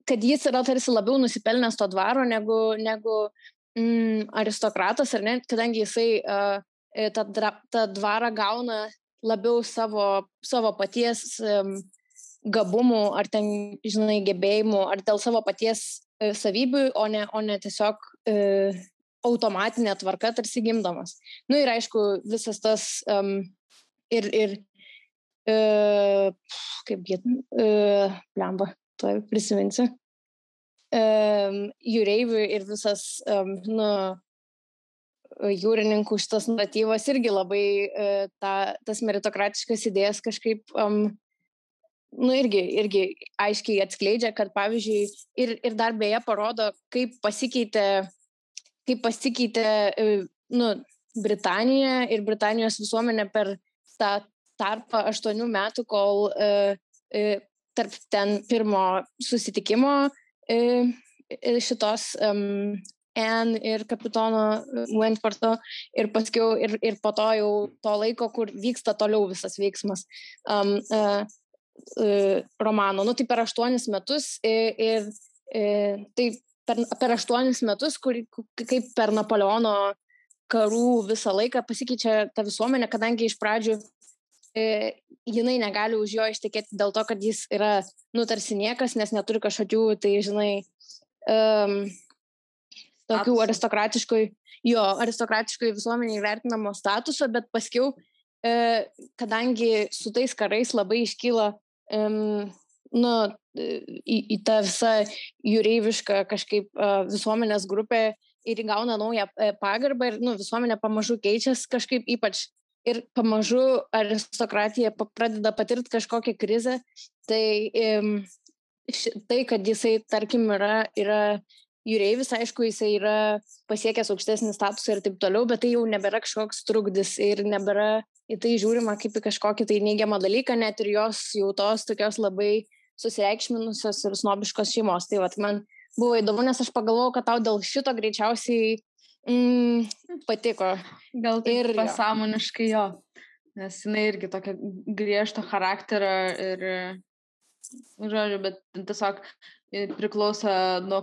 Speaker 2: kad jis yra tarsi labiau nusipelnęs to dvaro negu, negu mm, aristokratas, ar ne, kadangi jisai uh, tą, tą dvarą gauna labiau savo, savo paties um, gabumų ar ten, žinai, gebėjimų, ar dėl savo paties uh, savybių, o ne, o ne tiesiog uh, automatinė tvarka tarsi gimdamas. Na nu, ir aišku, visas tas um, ir, ir uh, kaip jie, uh, lemba, tuoj prisiminsiu. Um, jūreivių ir visas, um, nu, jūrininkų šitas naratyvas irgi labai uh, ta, tas meritokratiškas idėjas kažkaip, um, nu, irgi, irgi aiškiai atskleidžia, kad pavyzdžiui, ir, ir dar beje parodo, kaip pasikeitė, kaip pasikeitė, uh, nu, Britanija ir Britanijos visuomenė per tą tarpą aštuonių metų, kol uh, tarp ten pirmo susitikimo šitos um, Anne ir kapitono Wentworto ir paskiau ir, ir po to jau to laiko, kur vyksta toliau visas veiksmas um, uh, uh, romano. Nu, tai per aštuonis metus ir, ir, ir tai per, per aštuonis metus, kur, kaip per Napoleono karų visą laiką pasikeičia ta visuomenė, kadangi iš pradžių e, jinai negali už jo ištekėti dėl to, kad jis yra, nu, tarsi niekas, nes neturi kažkokių, tai, žinai, um, tokių aristokratiškoj, jo, aristokratiškoj visuomeniai vertinamo statuso, bet paskiau, e, kadangi su tais karais labai iškyla, um, nu, į, į tą visą jūreivišką kažkaip uh, visuomenės grupę ir įgauna naują e, pagarbą ir nu, visuomenė pamažu keičiasi kažkaip ypač ir pamažu aristokratija pradeda patirti kažkokią krizę, tai, tai kad jisai, tarkim, yra, yra jūreivis, aišku, jisai yra pasiekęs aukštesnį statusą ir taip toliau, bet tai jau nebėra kažkoks trukdis ir nebėra į tai žiūrima kaip į kažkokį tai neigiamą dalyką, net ir jos jau tos tokios labai susireikšminusios ir snobiškos šeimos. Tai vat, man buvo įdomu, nes aš pagalvojau, kad tau dėl šito greičiausiai Mm, patiko.
Speaker 1: Gal tai ir pasąmoniškai jo, nes jinai irgi tokia griežto charakterio ir, žodžiu, bet tiesiog priklauso nuo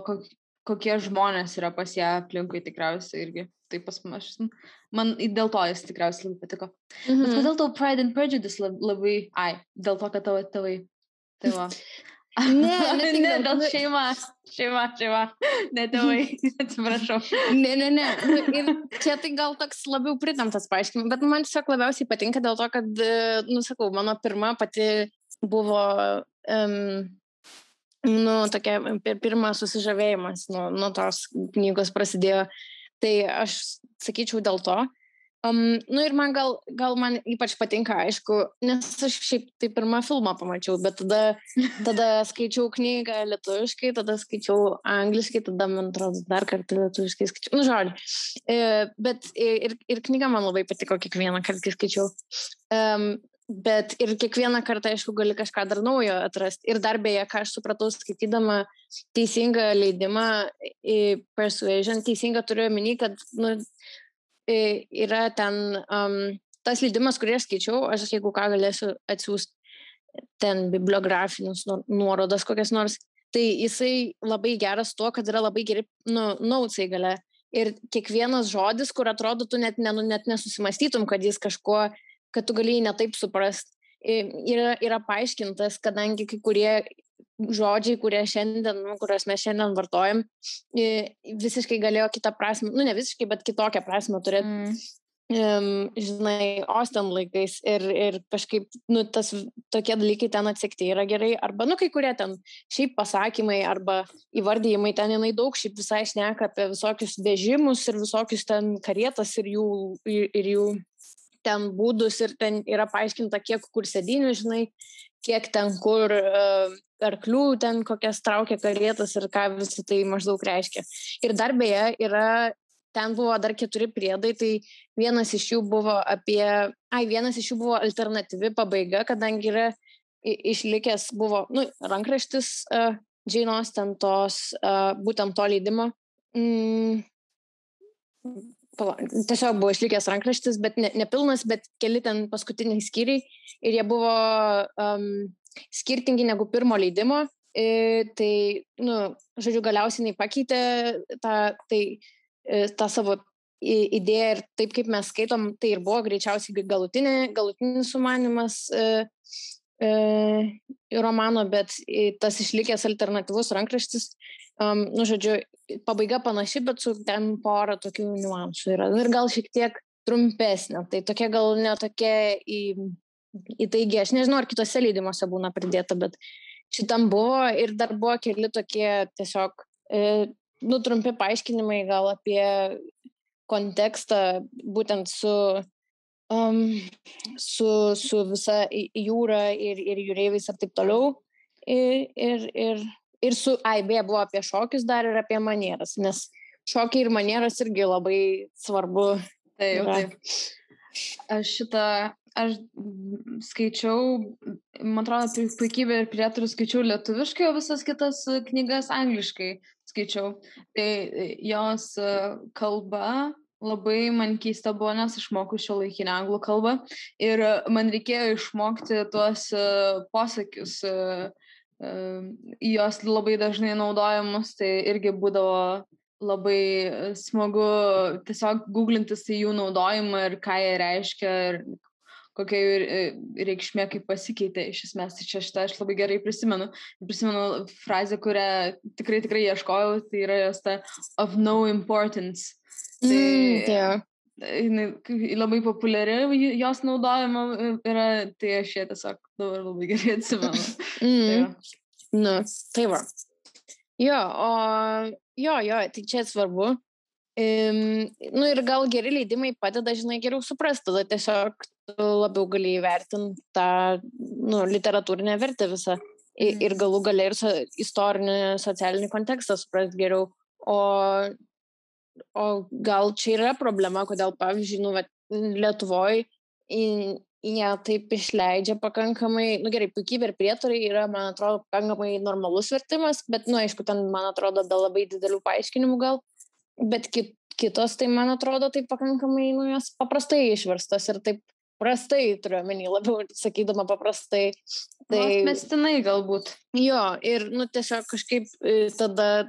Speaker 1: kokie žmonės yra pas ją aplinkui tikriausiai irgi. Tai pas aš, man dėl to jis tikriausiai labai patiko. Mhm. Bet kodėl tau Pride and Prejudice labai, ai, dėl to, kad tavo tėvai. Tai va. [LAUGHS]
Speaker 2: Ne, [LAUGHS] ne,
Speaker 1: ne dėl šeima, šeima, šeima, ne tėvai, [LAUGHS] atsiprašau.
Speaker 2: Ne, ne, ne. Nu, ir čia tai gal toks labiau pritamtas paaiškinimas, bet man tiesiog labiausiai patinka dėl to, kad, nusakau, mano pirma pati buvo, um, nu, tokia, pirmas susižavėjimas nuo, nuo tos knygos prasidėjo. Tai aš sakyčiau dėl to. Um, nu ir man gal, gal man ypač patinka, aišku, nes aš šiaip tai pirmą filmą pamačiau, bet tada, tada skaičiau knygą lietuviškai, tada skaičiau angliškai, tada, man atrodo, dar kartą lietuviškai skaičiau. Nu, žodžiu. E, bet ir, ir knyga man labai patiko kiekvieną kartą, kai skaičiau. Um, bet ir kiekvieną kartą, aišku, gali kažką dar naujo atrasti. Ir dar beje, ką aš supratau, skaitydama teisingą leidimą į Persuasion, teisingą turiu omeny, kad, nu, yra ten um, tas leidimas, kurį aš skaičiau, aš jeigu ką galėsiu atsiųsti ten bibliografinius nuorodas kokias nors, tai jisai labai geras tuo, kad yra labai geri nu, nautsai gale. Ir kiekvienas žodis, kur atrodo, tu net, ne, nu, net nesusimastytum, kad jis kažkuo, kad tu galėjai netaip suprast, yra, yra paaiškintas, kadangi kai kurie žodžiai, kurie šiandien, nu, kuriuos mes šiandien vartojam, visiškai galėjo kitą prasme, nu ne visiškai, bet kitokią prasme turėti. Mm. Um, žinai, Austin laikais ir, ir kažkaip, nu, tas tokie dalykai ten atsikti yra gerai, arba, nu, kai kurie ten šiaip pasakymai arba įvardyjimai, ten jinai daug šiaip visai šneka apie visokius vežimus ir visokius ten karietas ir jų, ir, ir jų ten būdus ir ten yra paaiškinta, kiek kur sėdinių, žinai, kiek ten kur uh, arklių ten kokias traukia karietas ir ką visą tai maždaug reiškia. Ir dar beje yra, ten buvo dar keturi priedai, tai vienas iš jų buvo apie, ai, vienas iš jų buvo alternatyvi pabaiga, kadangi yra išlikęs, buvo, nu, rankraštis uh, Jane Austen tos, uh, būtent to leidimo. Mm, tiesiog buvo išlikęs rankraštis, bet ne, nepilnas, bet keli ten paskutiniai skyriai ir jie buvo um, skirtingi negu pirmo leidimo. E, tai, nu, žodžiu, galiausiai jinai pakeitė tą, tai, e, tą savo idėją ir taip kaip mes skaitom, tai ir buvo greičiausiai galutinė, galutinis sumanimas e, romano, bet tas išlikęs alternatyvus rankraštis, um, nu, žodžiu, pabaiga panaši, bet su ten porą tokių niuansų yra. Ir gal šiek tiek trumpesnė. Tai tokia gal netokia į, įtaigi, aš nežinau, ar kitose leidimuose būna pridėta, bet šitam buvo ir dar buvo keli tokie tiesiog, e, nu, trumpi paaiškinimai gal apie kontekstą būtent su, um, su, su visa jūra ir, ir jūreiviais ir taip toliau. Ir, ir, ir ir su AIB buvo apie šokius dar ir apie manieras, nes šokiai ir manieras irgi labai svarbu.
Speaker 1: Taip, yra. taip. Aš šitą, aš skaičiau, man atrodo, puikybė ir prietarų skaičiau lietuviškai, o visas kitas knygas angliškai skaičiau. Tai jos kalba labai man keista buvo, nes išmokau šio laikinę anglų kalbą ir man reikėjo išmokti tuos posakius, uh, jos labai dažnai naudojamos, tai irgi būdavo labai e, smagu tiesiog googlintis į jų naudojimą ir ką jie reiškia ir kokia jų e, reikšmė, kaip pasikeitė iš esmės. Tai čia šitą aš labai gerai prisimenu. Prisimenu frazę, kurią tikrai tikrai ieškojau, tai yra jos ta of no importance. Tai, mm, yeah jinai labai populiari, jos naudojama yra, tai aš ją tiesiog dabar labai gerai atsimenu.
Speaker 2: Mm. Tai, nu, tai va. Jo, o jo, jo, tai čia svarbu. Um, nu ir gal geri leidimai padeda, žinai, geriau suprasti, tada tiesiog labiau gali įvertinti tą nu, literatūrinę vertę visą ir, ir galų galę ir so, istorinį, socialinį kontekstą suprasti geriau. O o gal čia yra problema, kodėl, pavyzdžiui, nu, Lietuvoje jie taip išleidžia pakankamai, nu gerai, puikybė ir prietarai yra, man atrodo, pakankamai normalus vertimas, bet, nu, aišku, ten, man atrodo, be labai didelių paaiškinimų gal, bet kit, kitos, tai, man atrodo, tai pakankamai, nu, jos paprastai išverstos ir taip prastai, turiu omeny, labiau sakydama paprastai.
Speaker 1: Tai mestinai galbūt.
Speaker 2: Jo, ir, nu, tiesiog kažkaip e, tada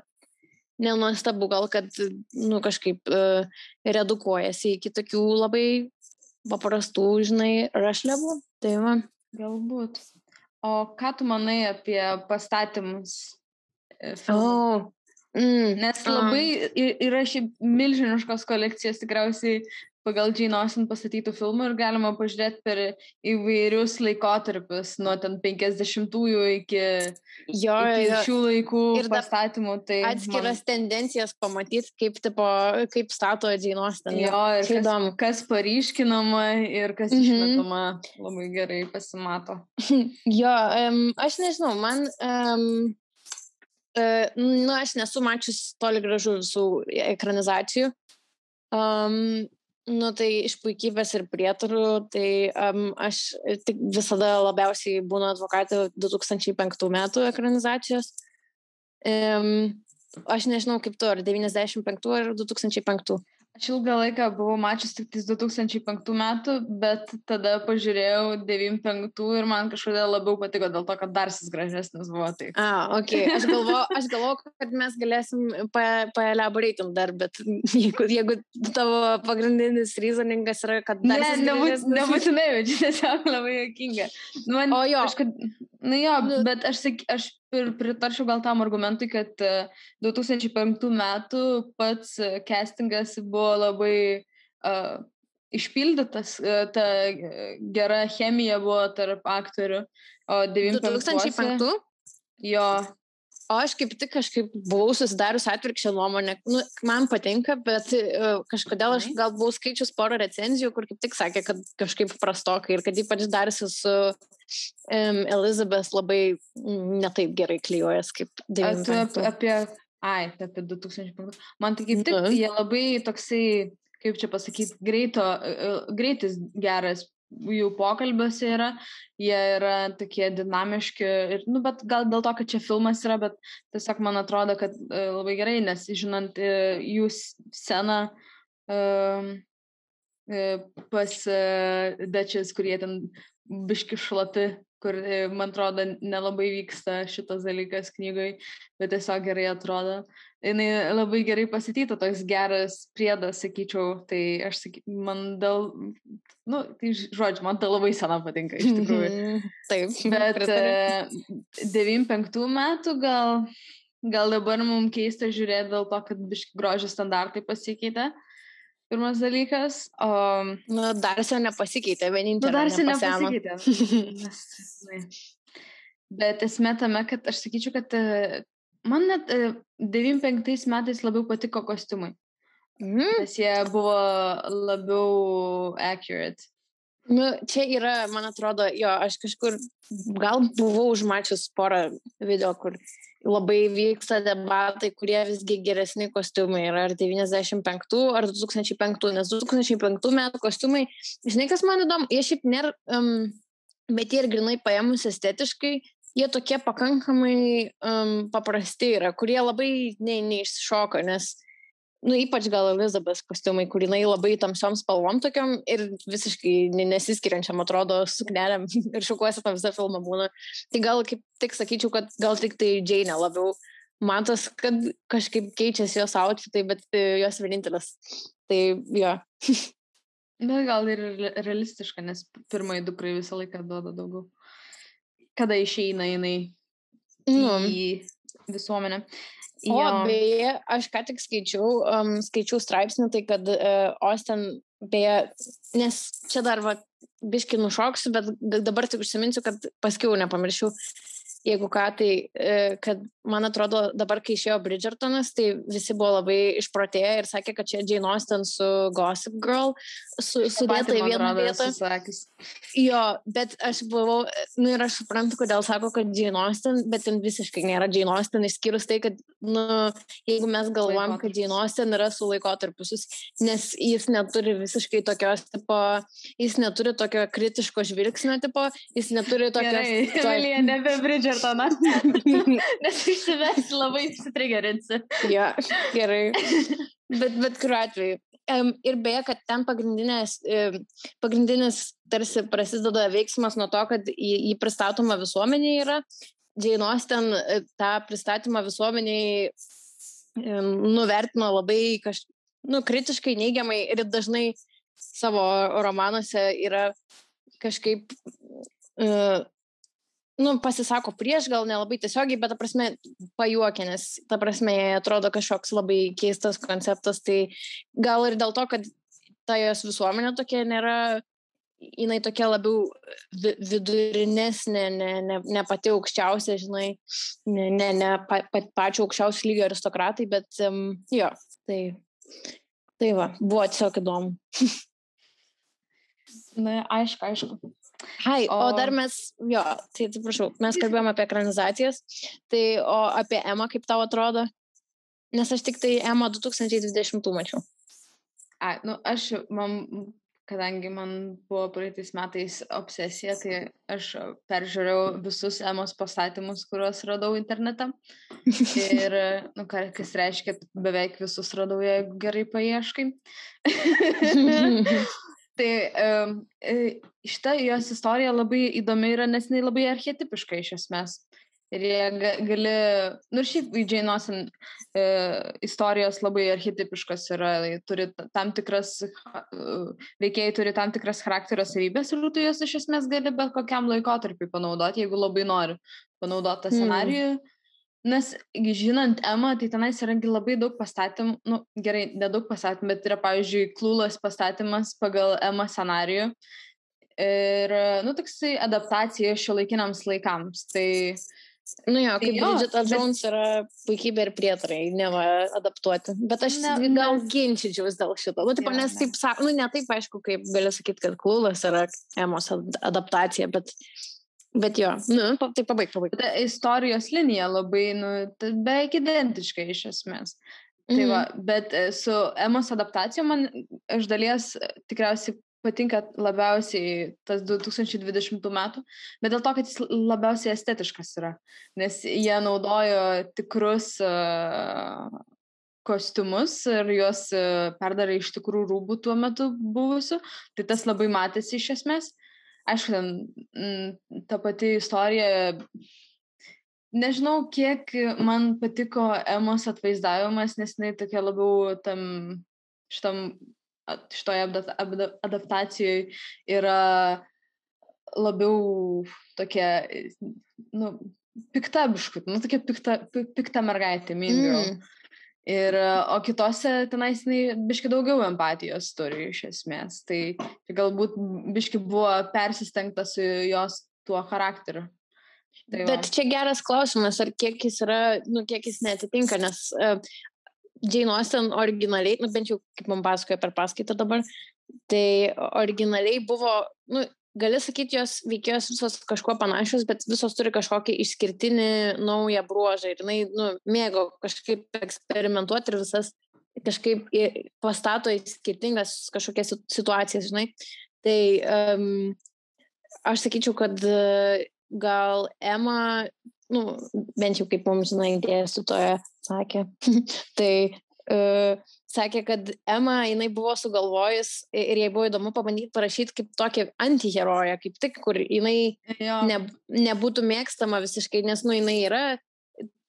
Speaker 2: nenuostabu gal, kad, nu, kažkaip uh, redukuojasi iki tokių labai paprastų, žinai, rašlevų. Tai va.
Speaker 1: Galbūt. O ką tu manai apie pastatymus?
Speaker 2: E, filmų? Oh.
Speaker 1: Mm, Nes labai yra šiaip milžiniškos kolekcijos tikriausiai pagal Jane Austen pastatytų filmų ir galima pažiūrėti per įvairius laikotarpius, nuo ten 50-ųjų iki, jo, iki jo. šių laikų ir pastatymų. Tai
Speaker 2: atskiras man... tendencijas pamatyti, kaip, tipo, kaip stato Jane Austen.
Speaker 1: Jo, ir kas, įdomu. kas paryškinama ir kas mm -hmm. išmetama labai gerai pasimato. [LAUGHS]
Speaker 2: jo, um, aš nežinau, man... Um, Uh, nu, aš nesu mačius toli gražu visų ekranizacijų. Um, Nu, tai iš puikybės ir prietarų, tai um, aš tik visada labiausiai būnu advokatė 2005 metų ekranizacijos. Um, aš nežinau kaip tu, ar 95 ar 2005.
Speaker 1: Aš ilgą laiką buvau mačius tik 2005 metų, bet tada pažiūrėjau 95 ir man kažkodėl labiau patiko dėl to, kad darsis gražesnis buvo. Tai.
Speaker 2: A, ok. Aš galvoju, aš galvoju kad mes galėsim paelaboreitim dar, bet jeigu, jeigu tavo pagrindinis reasoningas yra, kad darsis
Speaker 1: ne, nebūt, nebūtinai, bet čia [LAUGHS] tiesiog labai jokinga.
Speaker 2: Man, o jo.
Speaker 1: Kažkad, na jo, nu, bet aš, aš ir pritarčiau gal tam argumentui, kad 2005 metų pats castingas buvo labai uh, išpildytas, uh, ta gera chemija buvo tarp aktorių. O
Speaker 2: 2005?
Speaker 1: Jo.
Speaker 2: O aš kaip tik kažkaip buvau susidarius atvirkščią nuomonę. Nu, man patinka, bet uh, kažkodėl aš gal buvau skaičius porą recenzijų, kur kaip tik sakė, kad kažkaip prastokai ir kad ypač darėsi su um, Elizabeth labai netaip gerai klyjuojas kaip
Speaker 1: 90. Apie, ai, apie 2005. Man tai kaip tik, mm. jie labai toksai, kaip čia pasakyti, greito, greitis geras jų pokalbiuose yra, jie yra tokie dinamiški, ir, nu, bet gal dėl to, kad čia filmas yra, bet tiesiog man atrodo, kad uh, labai gerai, nes žinant uh, jų sceną uh, pas dečias, kurie ten biški šlati, kur, man atrodo, nelabai vyksta šitas dalykas knygai, bet tiesiog gerai atrodo. Jis labai gerai pasityta, toks geras priedas, sakyčiau, tai aš sakyčiau, man dėl nu, tai žodžiu, man tai labai sena patinka, iš tikrųjų.
Speaker 2: Mhm. Taip. [LAUGHS]
Speaker 1: Bet uh, 95 metų gal, gal dabar mums keista žiūrėti dėl to, kad grožio standartai pasikeitė. Pirmas dalykas. O...
Speaker 2: Nu, dar sen nepasikeitė, vienintelis.
Speaker 1: Nu, dar sen nepasikeitė. [LAUGHS] Bet esmė tame, kad aš sakyčiau, kad e, man net 95 e, metais labiau patiko kostiumai. Mm. Nes jie buvo labiau accurate.
Speaker 2: Nu, čia yra, man atrodo, jo, aš kažkur gal buvau užmačius porą video, kur labai vyksta debatai, kurie visgi geresni kostiumai yra ar 95 ar 2005, nes 2005 metų kostiumai, žinai, kas man įdomu, jie šiaip nėra, um, bet jie ir grinai paėmus estetiškai, jie tokie pakankamai um, paprasti yra, kurie labai ne, neiššoka, nes nu, ypač gal Elizabeth kostiumai, kur jinai labai tamsiom spalvom tokiam ir visiškai nesiskiriančiam atrodo suknelėm [LAUGHS] ir šukuosi tą visą filmą būna. Tai gal kaip tik sakyčiau, kad gal tik tai Jane labiau matos, kad kažkaip keičiasi jos outfitai, bet e, jos vienintelis. Tai jo. [LAUGHS]
Speaker 1: bet gal ir realistiška, nes pirmai dukrai visą laiką duoda daugiau. Kada išeina jinai mm. į visuomenę.
Speaker 2: O, jo. beje, aš ką tik skaičiau, um, skaičiau straipsnį, tai kad uh, Austin, beje, nes čia dar va, biški nušoksiu, bet dabar tik užsiminsiu, kad paskiau nepamiršiu jeigu ką, tai e, kad man atrodo dabar, kai išėjo Bridgertonas, tai visi buvo labai išprotėję ir sakė, kad čia Jane Austen su Gossip Girl su, sudėta į vieną vietą. Jo, bet aš buvau, nu ir aš suprantu, kodėl sako, kad Jane Austen, bet ten visiškai nėra Jane Austen, išskyrus tai, kad, nu, jeigu mes galvojam, kad Jane Austen yra su laikotarpius, nes jis neturi visiškai tokios, tipo, jis neturi tokio kritiško žvilgsnio, tipo, jis neturi tokios...
Speaker 1: Gerai, to... Vilija, nebe Bridgerton. Bridgertoną. [LAUGHS] Nes išsives labai išsitrigerinsi.
Speaker 2: ja, gerai. Bet, bet kuriuo atveju. Um, ir beje, kad ten pagrindinės, um, pagrindinis tarsi prasideda veiksmas nuo to, kad jį, jį pristatoma visuomenė yra. Džainos ten tą pristatymą visuomeniai nuvertino labai kaž, nu, kritiškai, neigiamai ir dažnai savo romanuose yra kažkaip, uh, nu, pasisako prieš, gal nelabai tiesiogiai, bet, ta prasme, pajuokia, nes, ta prasme, atrodo kažkoks labai keistas konceptas, tai gal ir dėl to, kad ta jos visuomenė tokia nėra jinai tokia labiau vidurinesnė, ne, ne, ne pati aukščiausia, žinai, ne, ne, ne pa, pa, pačio aukščiausio lygio aristokratai, bet um, jo, tai, tai va, buvo tiesiog įdomu. [LAUGHS]
Speaker 1: Na, aišku, aišku.
Speaker 2: Hai, o... o dar mes, jo, tai atsiprašau, mes kalbėjome apie ekranizacijas, tai o apie Emą, kaip tau atrodo? Nes aš tik tai Emą 2020 mačiau.
Speaker 1: A, nu, aš, man kadangi man buvo praeitais metais obsesija, tai aš peržiūrėjau visus Emos pastatymus, kuriuos radau internete. Ir, nu, kas reiškia, beveik visus radau, jeigu gerai paieškai. [LAUGHS] tai um, šita jos istorija labai įdomi yra, nes jinai labai archetipiška iš esmės. Ir jie gali, nu ir šiaip Jane Austen e, istorijos labai archetipiškas yra, turi tam tikras, veikėjai turi tam tikras charakterio savybės ir tu jas iš esmės gali bet kokiam laikotarpiu panaudoti, jeigu labai nori panaudoti tą mm. scenarijų. Mm. Nes žinant Emą, tai tenais yra labai daug pastatymų, nu gerai, nedaug pastatymų, bet yra, pavyzdžiui, Klūlas pastatymas pagal Emą scenarijų. Ir, nu, toksai adaptacija šio laikiniams laikams. Tai
Speaker 2: Nu jo, kaip jo, Bridget bet... Jones yra puikybė ir prietarai, neva adaptuoti. Bet aš ne, gal ne... ginčyčiaus dėl šito. Nu, tipo, jo, nes ne. taip, nu, ne taip aišku, kaip galiu sakyti, kad Klulas yra emos adaptacija, bet, bet jo, nu, tai pabaig, pabaig.
Speaker 1: Ta istorijos linija labai, nu, beveik identiška iš esmės. Tai va, mm. bet e, su emos adaptacija man iš dalies e, tikriausiai patinka labiausiai tas 2020 metų, bet dėl to, kad jis labiausiai estetiškas yra, nes jie naudojo tikrus uh, kostiumus ir juos perdarė iš tikrų rūbų tuo metu buvusių, tai tas labai matėsi iš esmės. Aišku, ten m, ta pati istorija, nežinau, kiek man patiko Emos atvaizdavimas, nes jinai tokia labiau tam šitam šitoje adaptacijoje yra labiau tokia, nu, pikta biškut, nu, tokia pikta, pikta mergaitė, mingiau. Mm. Ir, o kitose tenais jinai biški daugiau empatijos turi iš esmės. Tai, tai galbūt biški buvo persistengta su jos tuo charakteriu.
Speaker 2: Tai va. Bet čia geras klausimas, ar kiek jis yra, nu, kiek jis netitinka, nes uh, Jane Austen originaliai, nu, bent jau kaip man pasakoja per paskaitą dabar, tai originaliai buvo, nu, gali sakyti, jos veikėjos visos kažkuo panašios, bet visos turi kažkokį išskirtinį naują bruožą ir jinai, nu, mėgo kažkaip eksperimentuoti ir visas kažkaip pastato į skirtingas kažkokias situacijas, žinai. Tai um, aš sakyčiau, kad gal Emma nu, bent jau kaip mums, žinai, dėstytoja sakė, [LAUGHS] tai uh, sakė, kad Ema, jinai buvo sugalvojus ir jai buvo įdomu pabandyti parašyti kaip tokį antiheroją, kaip tik, kur jinai ne, nebūtų mėgstama visiškai, nes, nu, jinai yra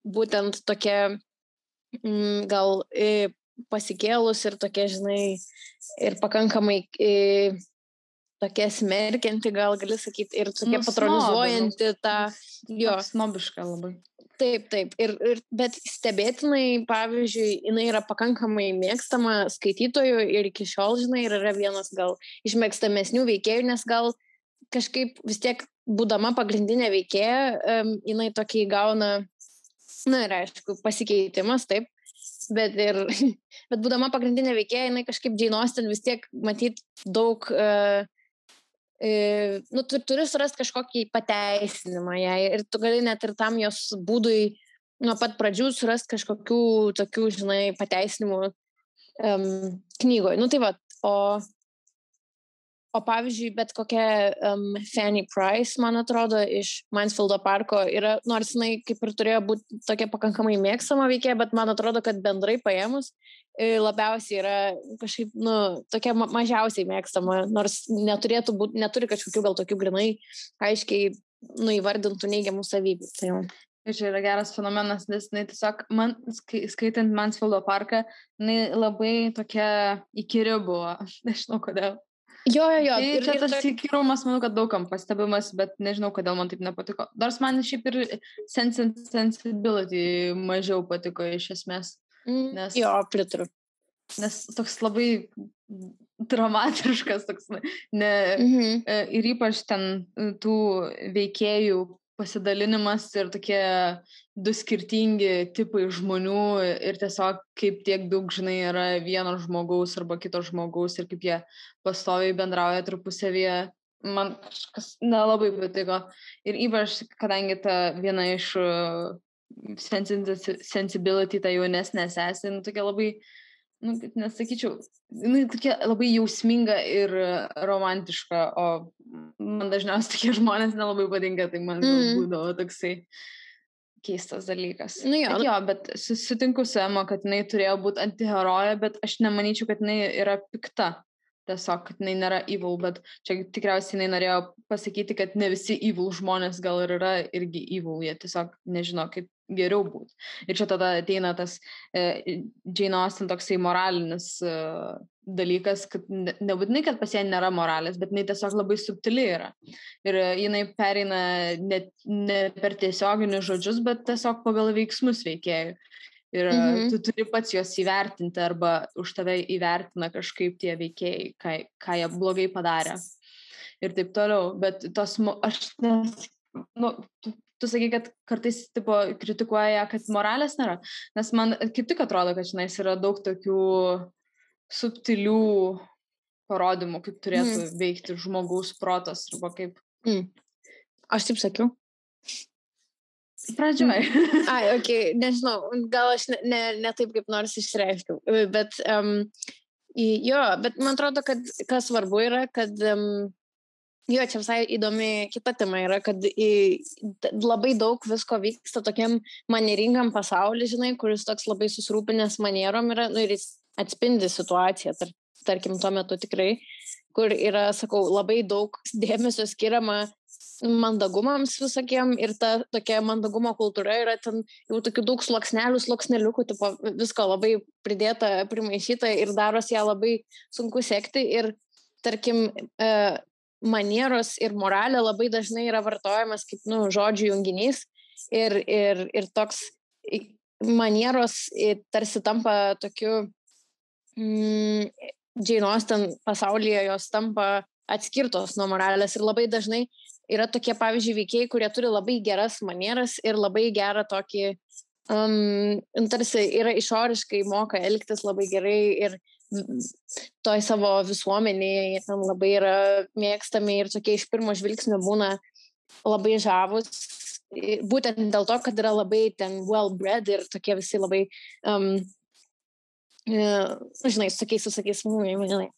Speaker 2: būtent tokia, mm, gal pasikėlus ir tokia, žinai, ir pakankamai tokia smerkianti, gal gali sakyti, ir tokia nu, patronizuojanti tą
Speaker 1: jo. Snobiška labai.
Speaker 2: Taip, taip. Ir, ir, bet stebėtinai, pavyzdžiui, jinai yra pakankamai mėgstama skaitytojų ir iki šiol, žinai, yra vienas gal iš mėgstamesnių veikėjų, nes gal kažkaip vis tiek, būdama pagrindinė veikėja, um, jinai tokį gauna, na ir aišku, pasikeitimas, taip. Bet, ir, [LAUGHS] bet būdama pagrindinė veikėja, jinai kažkaip Jane Austen vis tiek matyt daug uh, nu, tu turi surasti kažkokį pateisinimą jai ir tu gali net ir tam jos būdui nuo pat pradžių surasti kažkokių tokių, žinai, pateisinimų um, knygoje. Nu tai va, o O pavyzdžiui, bet kokia um, Fanny Price, man atrodo, iš Mansfieldo parko yra, nors jinai kaip ir turėjo būti tokia pakankamai mėgstama veikėja, bet man atrodo, kad bendrai paėmus labiausiai yra kažkaip, nu, tokia ma mažiausiai mėgstama, nors neturėtų būti, neturi kažkokių gal tokių grinai aiškiai, nu, įvardintų neigiamų savybių. Tai jau.
Speaker 1: čia yra geras fenomenas, nes jinai tiesiog, man, skaitant Mansfieldo parką, jinai labai tokia įkyri buvo, nežinau kodėl.
Speaker 2: Jo, jo, jo.
Speaker 1: Tai ir čia tas įkyrumas, manau, kad daugam pastebimas, bet nežinau, kodėl man taip nepatiko. Nors man šiaip ir sense sensibility mažiau patiko iš esmės.
Speaker 2: Mm, nes, jo, pritariu.
Speaker 1: Nes toks labai dramatiškas, toks, ne, mhm. E, ir ypač ten tų veikėjų pasidalinimas ir tokie du skirtingi tipai žmonių ir tiesiog kaip tiek daug, žinai, yra vieno žmogaus arba kito žmogaus ir kaip jie pastoviai bendrauja tarpusavyje. Man kažkas nelabai patiko. Ir ypač, kadangi ta viena iš uh, sensibility, ta jaunesnė sesė, nu, tokia labai uh, nu, nesakyčiau, jinai tokia labai jausminga ir romantiška, o man dažniausiai tokie žmonės nelabai patinka, tai man mm. būdavo toksai keistas dalykas.
Speaker 2: Nu jo,
Speaker 1: bet, jo, bet sutinku su Emo, kad jinai turėjo būti antiheroja, bet aš nemanyčiau, kad jinai yra pikta. Tiesiog, kad jinai nėra evil, bet čia tikriausiai jinai norėjo pasakyti, kad ne visi evil žmonės gal ir yra irgi evil, jie tiesiog nežino, kaip geriau būti. Ir čia tada ateina tas e, Jane Austen toksai moralinis e, dalykas, kad ne, nebūtinai, kad pas ją nėra moralės, bet jinai tiesiog labai subtili yra. Ir jinai pereina ne, ne per tiesioginius žodžius, bet tiesiog pagal veiksmus veikėjų. Ir e, mhm. tu turi pats juos įvertinti arba už tave įvertina kažkaip tie veikėjai, ką, ką jie blogai padarė. Ir taip toliau. Bet tos, aš nu, tu sakai, kad kartais tipo, kritikuoja, kad moralės nėra. Nes man kaip tik atrodo, kad žinai, yra daug tokių subtilių parodymų, kaip turėtų mm. veikti žmogaus protas arba kaip.
Speaker 2: Mm. Aš taip sakiau.
Speaker 1: Pradžioj. [LAUGHS]
Speaker 2: Ai, ok, nežinau, gal aš ne, ne, ne taip kaip nors išreiškiau, bet um, jo, bet man atrodo, kad kas svarbu yra, kad um, Jo, čia visai įdomi kita tema yra, kad labai daug visko vyksta tokiam manieringam pasauliu, žinai, kuris toks labai susirūpinęs manierom yra, nu ir jis atspindi situaciją, tar, tarkim, tuo metu tikrai, kur yra, sakau, labai daug dėmesio skiriama mandagumams visokiem ir ta tokia mandagumo kultūra yra ten jau tokių daug sluoksnelių, sluoksneliukų, tipo, visko labai pridėta, primaišyta ir daros ją labai sunku sekti ir tarkim, e, manieros ir moralė labai dažnai yra vartojamas kaip nu, žodžių junginys ir, ir, ir toks manieros tarsi tampa tokiu mm, džiainos ten pasaulyje jos tampa atskirtos nuo moralės ir labai dažnai yra tokie, pavyzdžiui, veikėjai, kurie turi labai geras manieras ir labai gerą tokį, um, tarsi yra išoriškai moka elgtis labai gerai ir toj savo visuomenėje, jie ten labai yra mėgstami ir tokie iš pirmo žvilgsnio būna labai žavus. Būtent dėl to, kad yra labai ten well-bred ir tokie visi labai, um, žinai, su tokiais, su tokiais, žinai,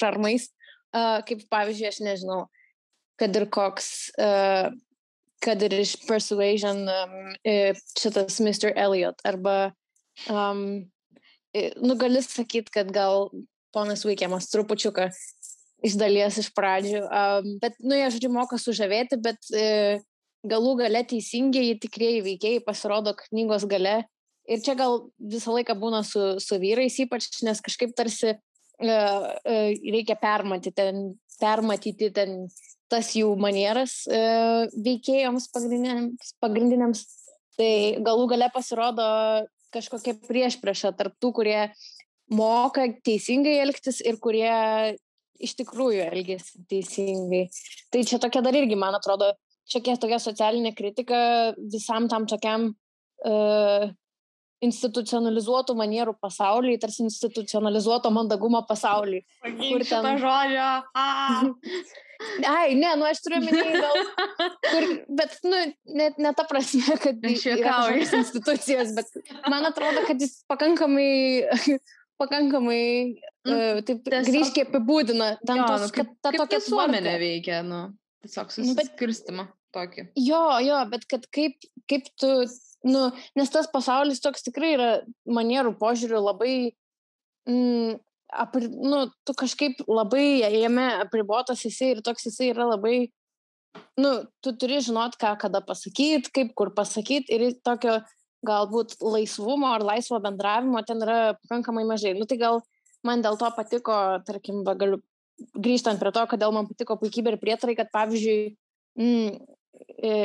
Speaker 2: šarmais. Uh, kaip pavyzdžiui, aš nežinau, kad ir koks, uh, kad ir iš Persuasion um, šitas Mr. Elliot arba um, nu, gali sakyti, kad gal ponas Vaikiamas trupučiuką iš dalies iš pradžių, um, bet, nu, jie, žodžiu, moka sužavėti, bet e, galų gale teisingiai tikrieji veikėjai pasirodo knygos gale. Ir čia gal visą laiką būna su, su vyrais, ypač, nes kažkaip tarsi e, e, reikia permatyti ten, permatyti ten tas jų manieras e, veikėjams pagrindiniams, pagrindiniams. Tai galų gale pasirodo kažkokia priešprieša tarp tų, kurie moka teisingai elgtis ir kurie iš tikrųjų elgesi teisingai. Tai čia tokia dar irgi, man atrodo, šiokia tokia socialinė kritika visam tam tokiam uh, institucionalizuotų manierų pasaulyje, tarsi institucionalizuoto mandagumo pasaulyje.
Speaker 1: Kur ten žodžio. [LAUGHS]
Speaker 2: Ai, ne, nu aš turiu minėti gal, [LAUGHS] kur, bet, nu, net ne ta prasme, kad
Speaker 1: yra
Speaker 2: institucijos, bet man atrodo, kad jis pakankamai, [LAUGHS] pakankamai, uh, taip, tiesiog... grįžkiai apibūdina,
Speaker 1: ten jo, tos, nu, kaip, kad ta tokia visuomenė veikia, nu, tiesiog susiskirstimą nu, tokį.
Speaker 2: Jo, jo, bet kad kaip, kaip tu, nu, nes tas pasaulis toks tikrai yra manierų požiūrių labai mm, apri, nu, tu kažkaip labai jame apribotas jisai ir toks jisai yra labai nu, tu turi žinot, ką kada pasakyti, kaip kur pasakyti ir tokio galbūt laisvumo ar laisvo bendravimo ten yra pakankamai mažai. Nu, tai gal man dėl to patiko, tarkim, galiu grįžtant prie to, kodėl man patiko puikybė ir prietarai, kad pavyzdžiui, mm,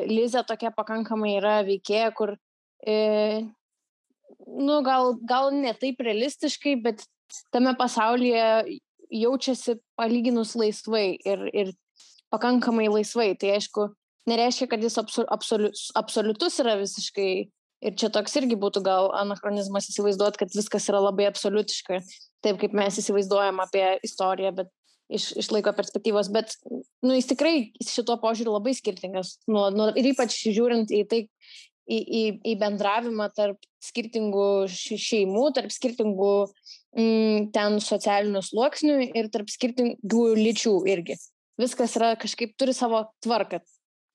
Speaker 2: Liza tokia pakankamai yra veikėja, kur, e, nu, gal, gal ne taip realistiškai, bet tame pasaulyje jaučiasi palyginus laisvai ir, ir pakankamai laisvai. Tai aišku, nereiškia, kad jis absoliutus, absoliutus yra visiškai. Ir čia toks irgi būtų gal anachronizmas įsivaizduoti, kad viskas yra labai absoliutiška, taip kaip mes įsivaizduojam apie istoriją, bet iš, iš laiko perspektyvos. Bet nu, jis tikrai šito požiūriu labai skirtingas. Nu, nu, ir ypač žiūrint į tai, į, į, į bendravimą tarp skirtingų šeimų, tarp skirtingų mm, ten socialinių sluoksnių ir tarp skirtingų lyčių irgi viskas yra kažkaip turi savo tvarką.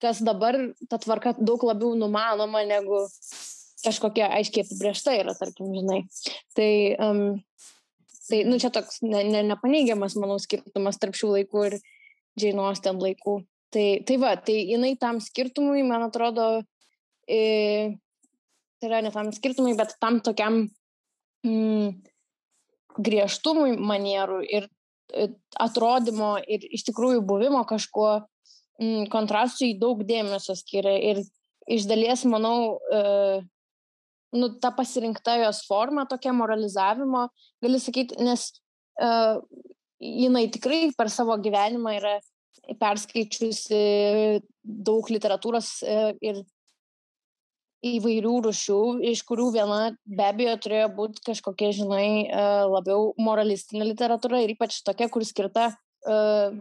Speaker 2: Kas dabar ta tvarka daug labiau numanoma negu kažkokia aiškiai apibriešta yra, tarkim, žinai. Tai, um, tai nu, čia toks ne, ne, nepaneigiamas, manau, skirtumas tarp šių laikų ir Džainos ten laikų. Tai, tai va, tai jinai tam skirtumui, man atrodo, e, tai yra ne tam skirtumui, bet tam tokiam mm, griežtumui manierų ir atrodymo ir iš tikrųjų buvimo kažkuo mm, kontrastui daug dėmesio skiria. Ir iš dalies, manau, e, nu, ta pasirinkta jos forma tokia moralizavimo, gali sakyti, nes e, jinai tikrai per savo gyvenimą yra perskaičiusi daug literatūros e, ir įvairių rušių, iš kurių viena be abejo turėjo būti kažkokia, žinai, e, labiau moralistinė literatūra ir ypač tokia, kur skirta uh,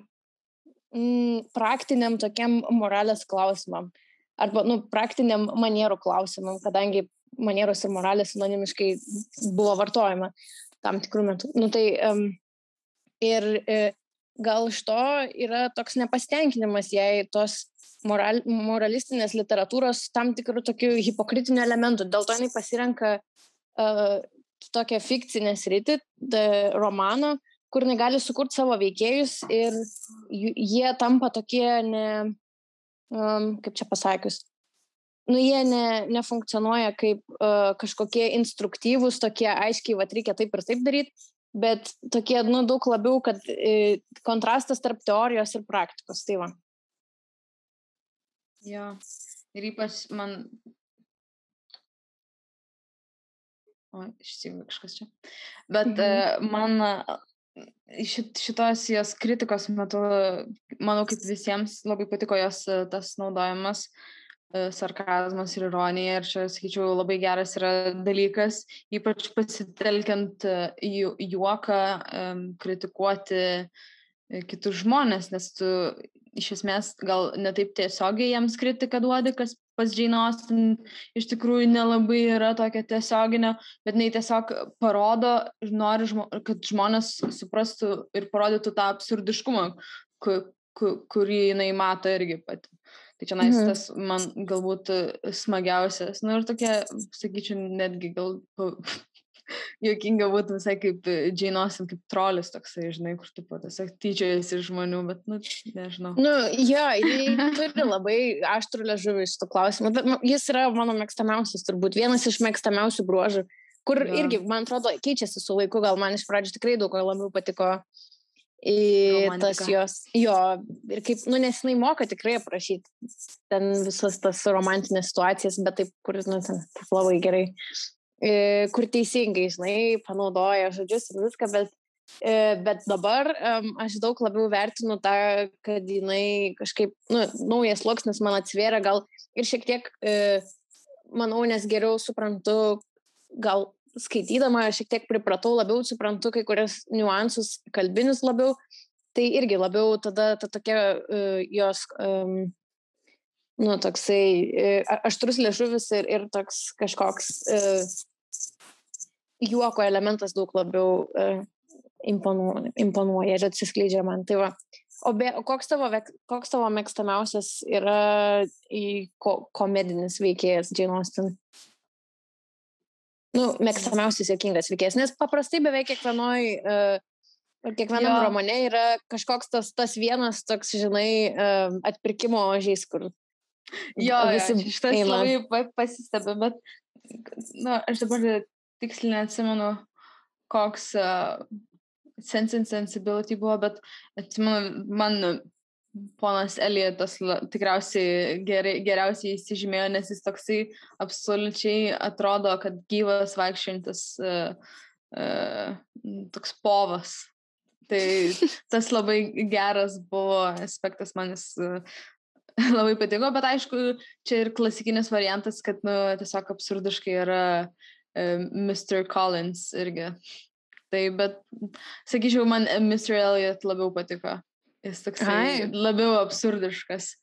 Speaker 2: praktiniam tokiam moralės klausimam. Arba, nu, praktiniam manierų klausimam, kadangi manieros ir moralės sinonimiškai buvo vartojama tam tikrų metų. Nu, tai, um, ir e, gal iš to yra toks nepastenkinimas, jei tos moral, moralistinės literatūros tam tikrų tokių hipokritinių elementų. Dėl to jinai pasirenka uh, tokią fikcinę sritį, romaną, kur jinai gali sukurti savo veikėjus ir jie tampa tokie, ne, um, kaip čia pasakius, nu, jie ne, nefunkcionuoja kaip uh, kažkokie instruktyvūs, tokie aiškiai, va, reikia taip ir taip daryti, bet tokie, nu, daug labiau, kad e, kontrastas tarp teorijos ir praktikos. Tai va.
Speaker 1: Jo. Ir ypač man. O, išsijungia kažkas čia. Bet mhm. man šit, šitos jos kritikos metu, manau, kaip visiems labai patiko jos tas naudojimas, sarkazmas ir ironija. Ir čia, sakyčiau, labai geras yra dalykas, ypač pasitelkiant juoką, kritikuoti kitus žmonės, nes tu iš esmės gal netaip tiesiogiai jiems kritiką duodi, kas pas Austen iš tikrųjų nelabai yra tokia tiesioginė, bet jinai tiesiog parodo, nori, kad žmonės suprastų ir parodytų tą absurdiškumą, kurį jinai mato irgi pati. Tai čia nais mhm. tas man galbūt smagiausias. Na nu, ir tokia, sakyčiau, netgi gal [LAUGHS] Jokinga būtų visai kaip Džainosin, kaip trolis toksai, žinai, kur tu tiesiog tyčiojasi iš žmonių, bet, nu, nežinau.
Speaker 2: Nu, jo, jis turi labai aštrų ležuvį iš tų klausimų, bet nu, jis yra mano mėgstamiausias, turbūt vienas iš mėgstamiausių bruožų, kur jo. irgi, man atrodo, keičiasi su laiku, gal man iš pradžių tikrai daug labiau patiko į tas jos, jo, ir kaip, nu, nes jinai moka tikrai aprašyti ten visas tas romantinės situacijas, bet taip, kur, nu, ten, labai gerai kur teisingai, žinai, panaudoja žodžius ir viską, bet, bet dabar um, aš daug labiau vertinu tą, kad jinai kažkaip, nu, naujas loksnis man atsvėrė, gal ir šiek tiek, uh, manau, nes geriau suprantu, gal skaitydama šiek tiek pripratau, labiau suprantu kai kurias niuansus, kalbinius labiau, tai irgi labiau tada ta tokia uh, jos um, nu, toksai e, aštrus liežuvis ir, ir toks kažkoks uh, juoko elementas daug labiau uh, imponuoja, imponuoja ir atsiskleidžia man. Tai va. O, be, o koks, tavo, koks tavo mėgstamiausias yra ko, komedinis veikėjas Jane Austen? Nu, mėgstamiausias jokingas veikėjas, nes paprastai beveik kiekvienoj uh, kiekvienam
Speaker 1: Jo.
Speaker 2: romane yra kažkoks tas, tas vienas toks, žinai, um, atpirkimo ožiais, kur
Speaker 1: Jo,
Speaker 2: visi
Speaker 1: jo, šitas
Speaker 2: eina.
Speaker 1: labai pa- pasistebi, bet, na, aš dabar tiksliai neatsimenu, koks uh, Sense and Sensibility buvo, bet atsimenu, man ponas Eliotas la- tikriausiai gerai, geriausiai įsižymėjo, nes jis toksai absoliučiai atrodo, kad gyvas vaikščiantis uh, uh, toks povas. Tai [LAUGHS] tas labai geras buvo aspektas manis labai patiko, bet aišku, čia ir klasikinis variantas, kad, nu, tiesiog absurdiškai yra uh, Mr. Collins irgi. Tai, bet, sakyčiau, man e, Mr. Elliot labiau patiko. Jis toksai
Speaker 2: Ai.
Speaker 1: labiau absurdiškas.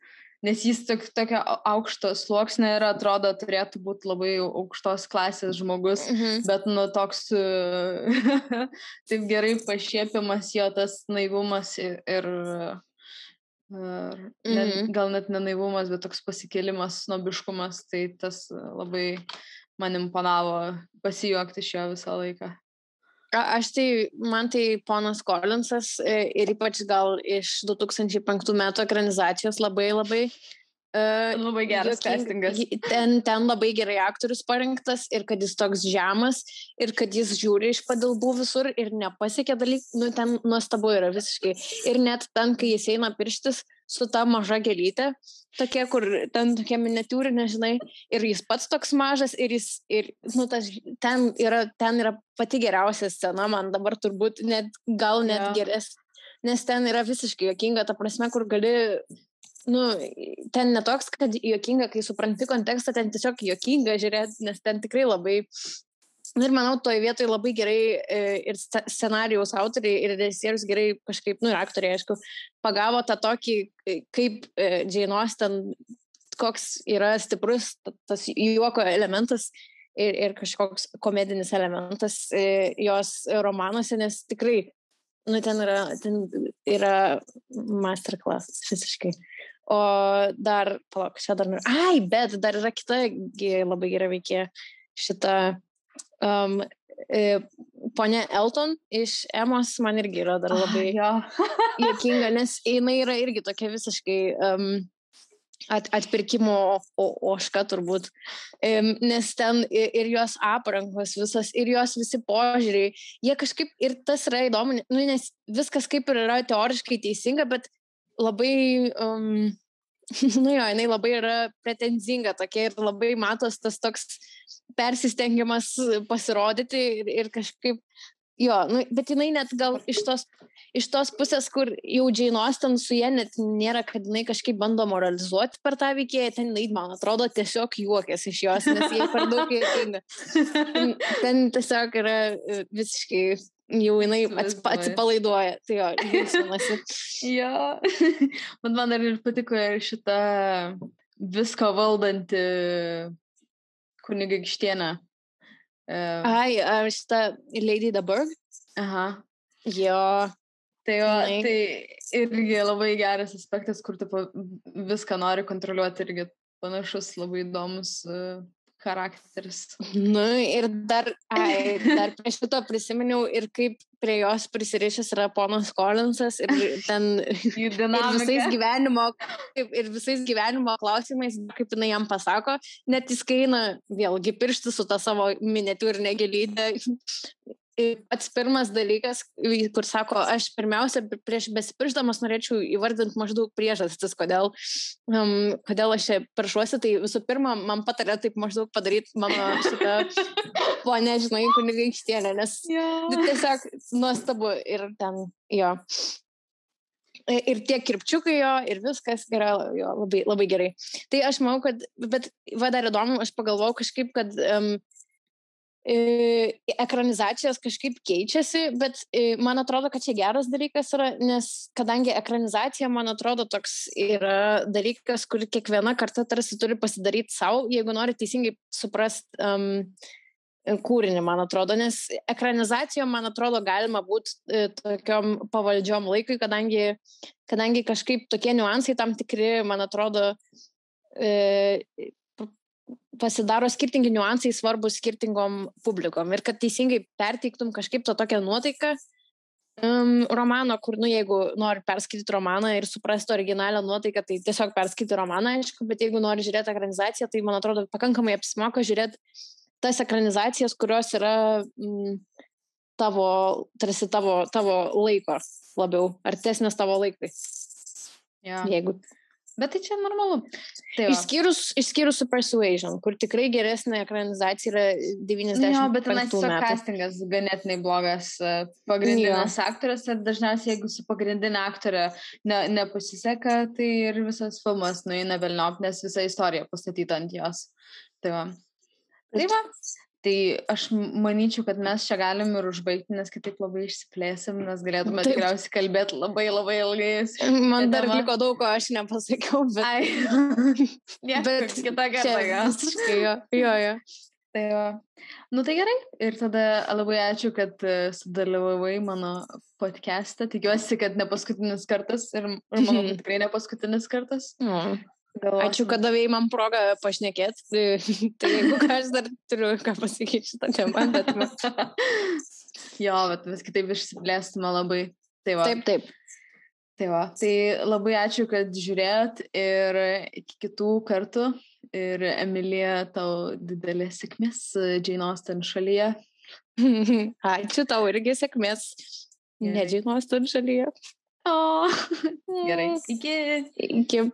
Speaker 1: Nes jis tok, tokio au- aukšto sluoksnio ir atrodo turėtų būti labai aukštos klasės žmogus,
Speaker 2: Mhm.
Speaker 1: bet nu toks [LAUGHS] taip gerai pašiepiamas jo tas naivumas ir, ir, ir net,
Speaker 2: Mhm.
Speaker 1: gal net ne naivumas, bet toks pasikėlimas, snobiškumas, tai tas labai man imponavo pasijuokti iš jo visą laiką.
Speaker 2: Aš tai, man tai ponas Collinsas e, ir ypač gal iš 2005 metų ekranizacijos labai labai. Uh,
Speaker 1: Labai geras castingas.
Speaker 2: Ten, ten labai gerai aktorius parinktas ir kad jis toks žemas ir kad jis žiūri iš padilbų visur ir nepasiekia dalykų, nu ten nuostabu yra visiškai. Ir net ten, kai jis eina pirštis su ta maža gelytė, tokia, kur ten tokia miniatūrinė, žinai, ir jis pats toks mažas ir jis, ir, nu, tas, ten yra, ten yra pati geriausia scena, man dabar turbūt net, gal net
Speaker 1: Jo.
Speaker 2: yeah. geres, nes ten yra visiškai jokinga, ta prasme, kur gali, nu, ten netoks, kad jokinga, kai supranti kontekstą, ten tiesiog jokinga žiūrėti, nes ten tikrai labai Ir manau, toje vietoje labai gerai e, ir sce- scenarijaus autoriai ir režisierius gerai kažkaip, nu ir aktoriai, aišku, pagavo tą tokį, e, kaip Jane Austen, koks yra stiprus ta- tas juoko elementas ir, ir kažkoks komedinis elementas e, jos romanuose, nes tikrai, nu ten yra, ten yra masterclass visiškai. O dar, palauk, čia dar, ai, bet dar yra kita labai gera veikėja šita um, e, ponia Elton iš Emos man irgi yra dar labai
Speaker 1: jo. [LAUGHS]
Speaker 2: juokinga, nes jinai yra irgi tokia visiškai um, at, atpirkimo o- oška turbūt, um, nes ten i- ir jos aprangos visas, ir jos visi požiūriai, jie kažkaip, ir tas yra įdomu, nu, nes viskas kaip ir yra teoriškai teisinga, bet labai, um, [LAUGHS] nu jo, jinai labai yra pretenzinga tokia ir labai matos tas toks persistengiamas pasirodyti ir, ir kažkaip, jo, nu, bet jinai net gal iš tos, iš tos pusės, kur jau Džainos ten su jie net nėra, kad jinai kažkaip bando moralizuoti per tą veikėją, ten jinai, man atrodo, tiesiog juokės iš jos, nes jie per daug juokinga. [LAUGHS] Ten- Ten tiesiog yra e, visiškai, jau jinai atsipalaiduoja, tai jo, linksminasi.
Speaker 1: Jo, bet man dar ir patiko ir šita visko valdanti kunigaikštienė. E,
Speaker 2: Ai, ar šitą Lady Burg?
Speaker 1: Aha.
Speaker 2: Jo,
Speaker 1: Tai, jo,
Speaker 2: Žinai.
Speaker 1: tai irgi labai geras aspektas, kur tu viską nori kontroliuoti, irgi panašus labai įdomus e, charakteris.
Speaker 2: nu ir dar, ai, dar prie šito prisiminiau ir kaip prie jos prisirišęs yra ponas Collinsas ir ten [LAUGHS] ir visais gyvenimo, ir visais gyvenimo klausimais, kaip jinai jam pasako, net jis kai eina vėlgi piršti su tą savo miniatūrinę gėlydę. Pats pirmas dalykas, kur sako, aš pirmiausia, prieš besipiršdamas norėčiau įvardinti maždaug priežastis, kodėl, um, kodėl aš čia peršuosi. Tai visų pirma, man patarė taip maždaug padaryti mano šitą [LAUGHS] ponę, žinai, kunigaikštienę, nes
Speaker 1: Jo.
Speaker 2: Nu, tiesiog nuostabu ir ten jo. Ir tie kirpčiukai jo, ir viskas yra jo, labai, labai gerai. Tai aš manau, kad, bet va dar įdomu, aš pagalvojau kažkaip, kad um, ekranizacijos kažkaip keičiasi, bet e, man atrodo, kad čia geras dalykas yra, nes kadangi ekranizacija, man atrodo, toks yra dalykas, kur kiekviena karta tarsi turi pasidaryti savo, jeigu nori teisingai suprasti um, kūrinį, man atrodo, nes ekranizacijom, man atrodo, galima būti e, tokiom pavaldžiom laikui, kadangi, kadangi kažkaip tokie niuansai tam tikri, man atrodo, e, pasidaro skirtingi niuansai svarbus skirtingom publikom ir kad teisingai perteiktum kažkaip tą tokią nuotaiką, um, romano, kur, nu, jeigu nori perskaityti romaną ir suprasti originalią nuotaiką, tai tiesiog perskaityti romaną, aišku, bet jeigu nori žiūrėti ekranizaciją, tai man atrodo pakankamai apsimoka žiūrėti tas ekranizacijas, kurios yra mm, tavo, tarsi tavo, tavo laiko labiau, artesnės tavo laikai.
Speaker 1: Ja.
Speaker 2: Jeigu
Speaker 1: Bet tai čia normalu. Tai va.
Speaker 2: Išskyrus, išskyrus su Persuasion, kur tikrai geresnė ekranizacija yra 90
Speaker 1: Jo, bet
Speaker 2: metų.
Speaker 1: tiesiog castingas ganėtinai blogas. e, Pagrindinės aktorės ir dažniausiai, jeigu su pagrindinė aktorė ne, nepasiseka, tai ir visas filmas nueina velniop, nes visa istorija pastatyta ant jos. Tai va. Tai va. Tai aš manyčiau, kad mes čia galim ir užbaigti, nes kitaip labai išsiplėsim, nes galėtume
Speaker 2: Taip.
Speaker 1: tikriausiai kalbėti labai labai ilgai.
Speaker 2: Man dar
Speaker 1: tema.
Speaker 2: liko daug, ko aš nepasakiau, bet...
Speaker 1: Ai. [LAUGHS] Ne,
Speaker 2: Bet
Speaker 1: kitą kartą
Speaker 2: jo, jo, jo.
Speaker 1: Tai va. Nu tai gerai. Ir tada labai ačiū, kad e, sudalyvavai mano podcast'e. Tikiuosi, kad ne paskutinis kartas ir, ir manau, kad [LAUGHS] tikrai ne paskutinis kartas.
Speaker 2: Mm.
Speaker 1: Galvosim.
Speaker 2: Ačiū, kad davėjai man progą pašnekėti. [LAUGHS] Tai, tai jeigu ką, aš dar turiu ką pasakyti šitą temą, bet... [LAUGHS]
Speaker 1: jo, bet vis kitaip išsiplėstume labai. Tai va.
Speaker 2: Taip, taip.
Speaker 1: Tai va. Tai labai ačiū, kad žiūrėjot ir iki kitų kartų. Ir Emilija, tau didelė sėkmės Jane Austen šalyje. [LAUGHS]
Speaker 2: Ačiū tau irgi sėkmės.
Speaker 1: Gerai.
Speaker 2: Nedžinos tu šalyje.
Speaker 1: O, gerai. Iki.
Speaker 2: Iki.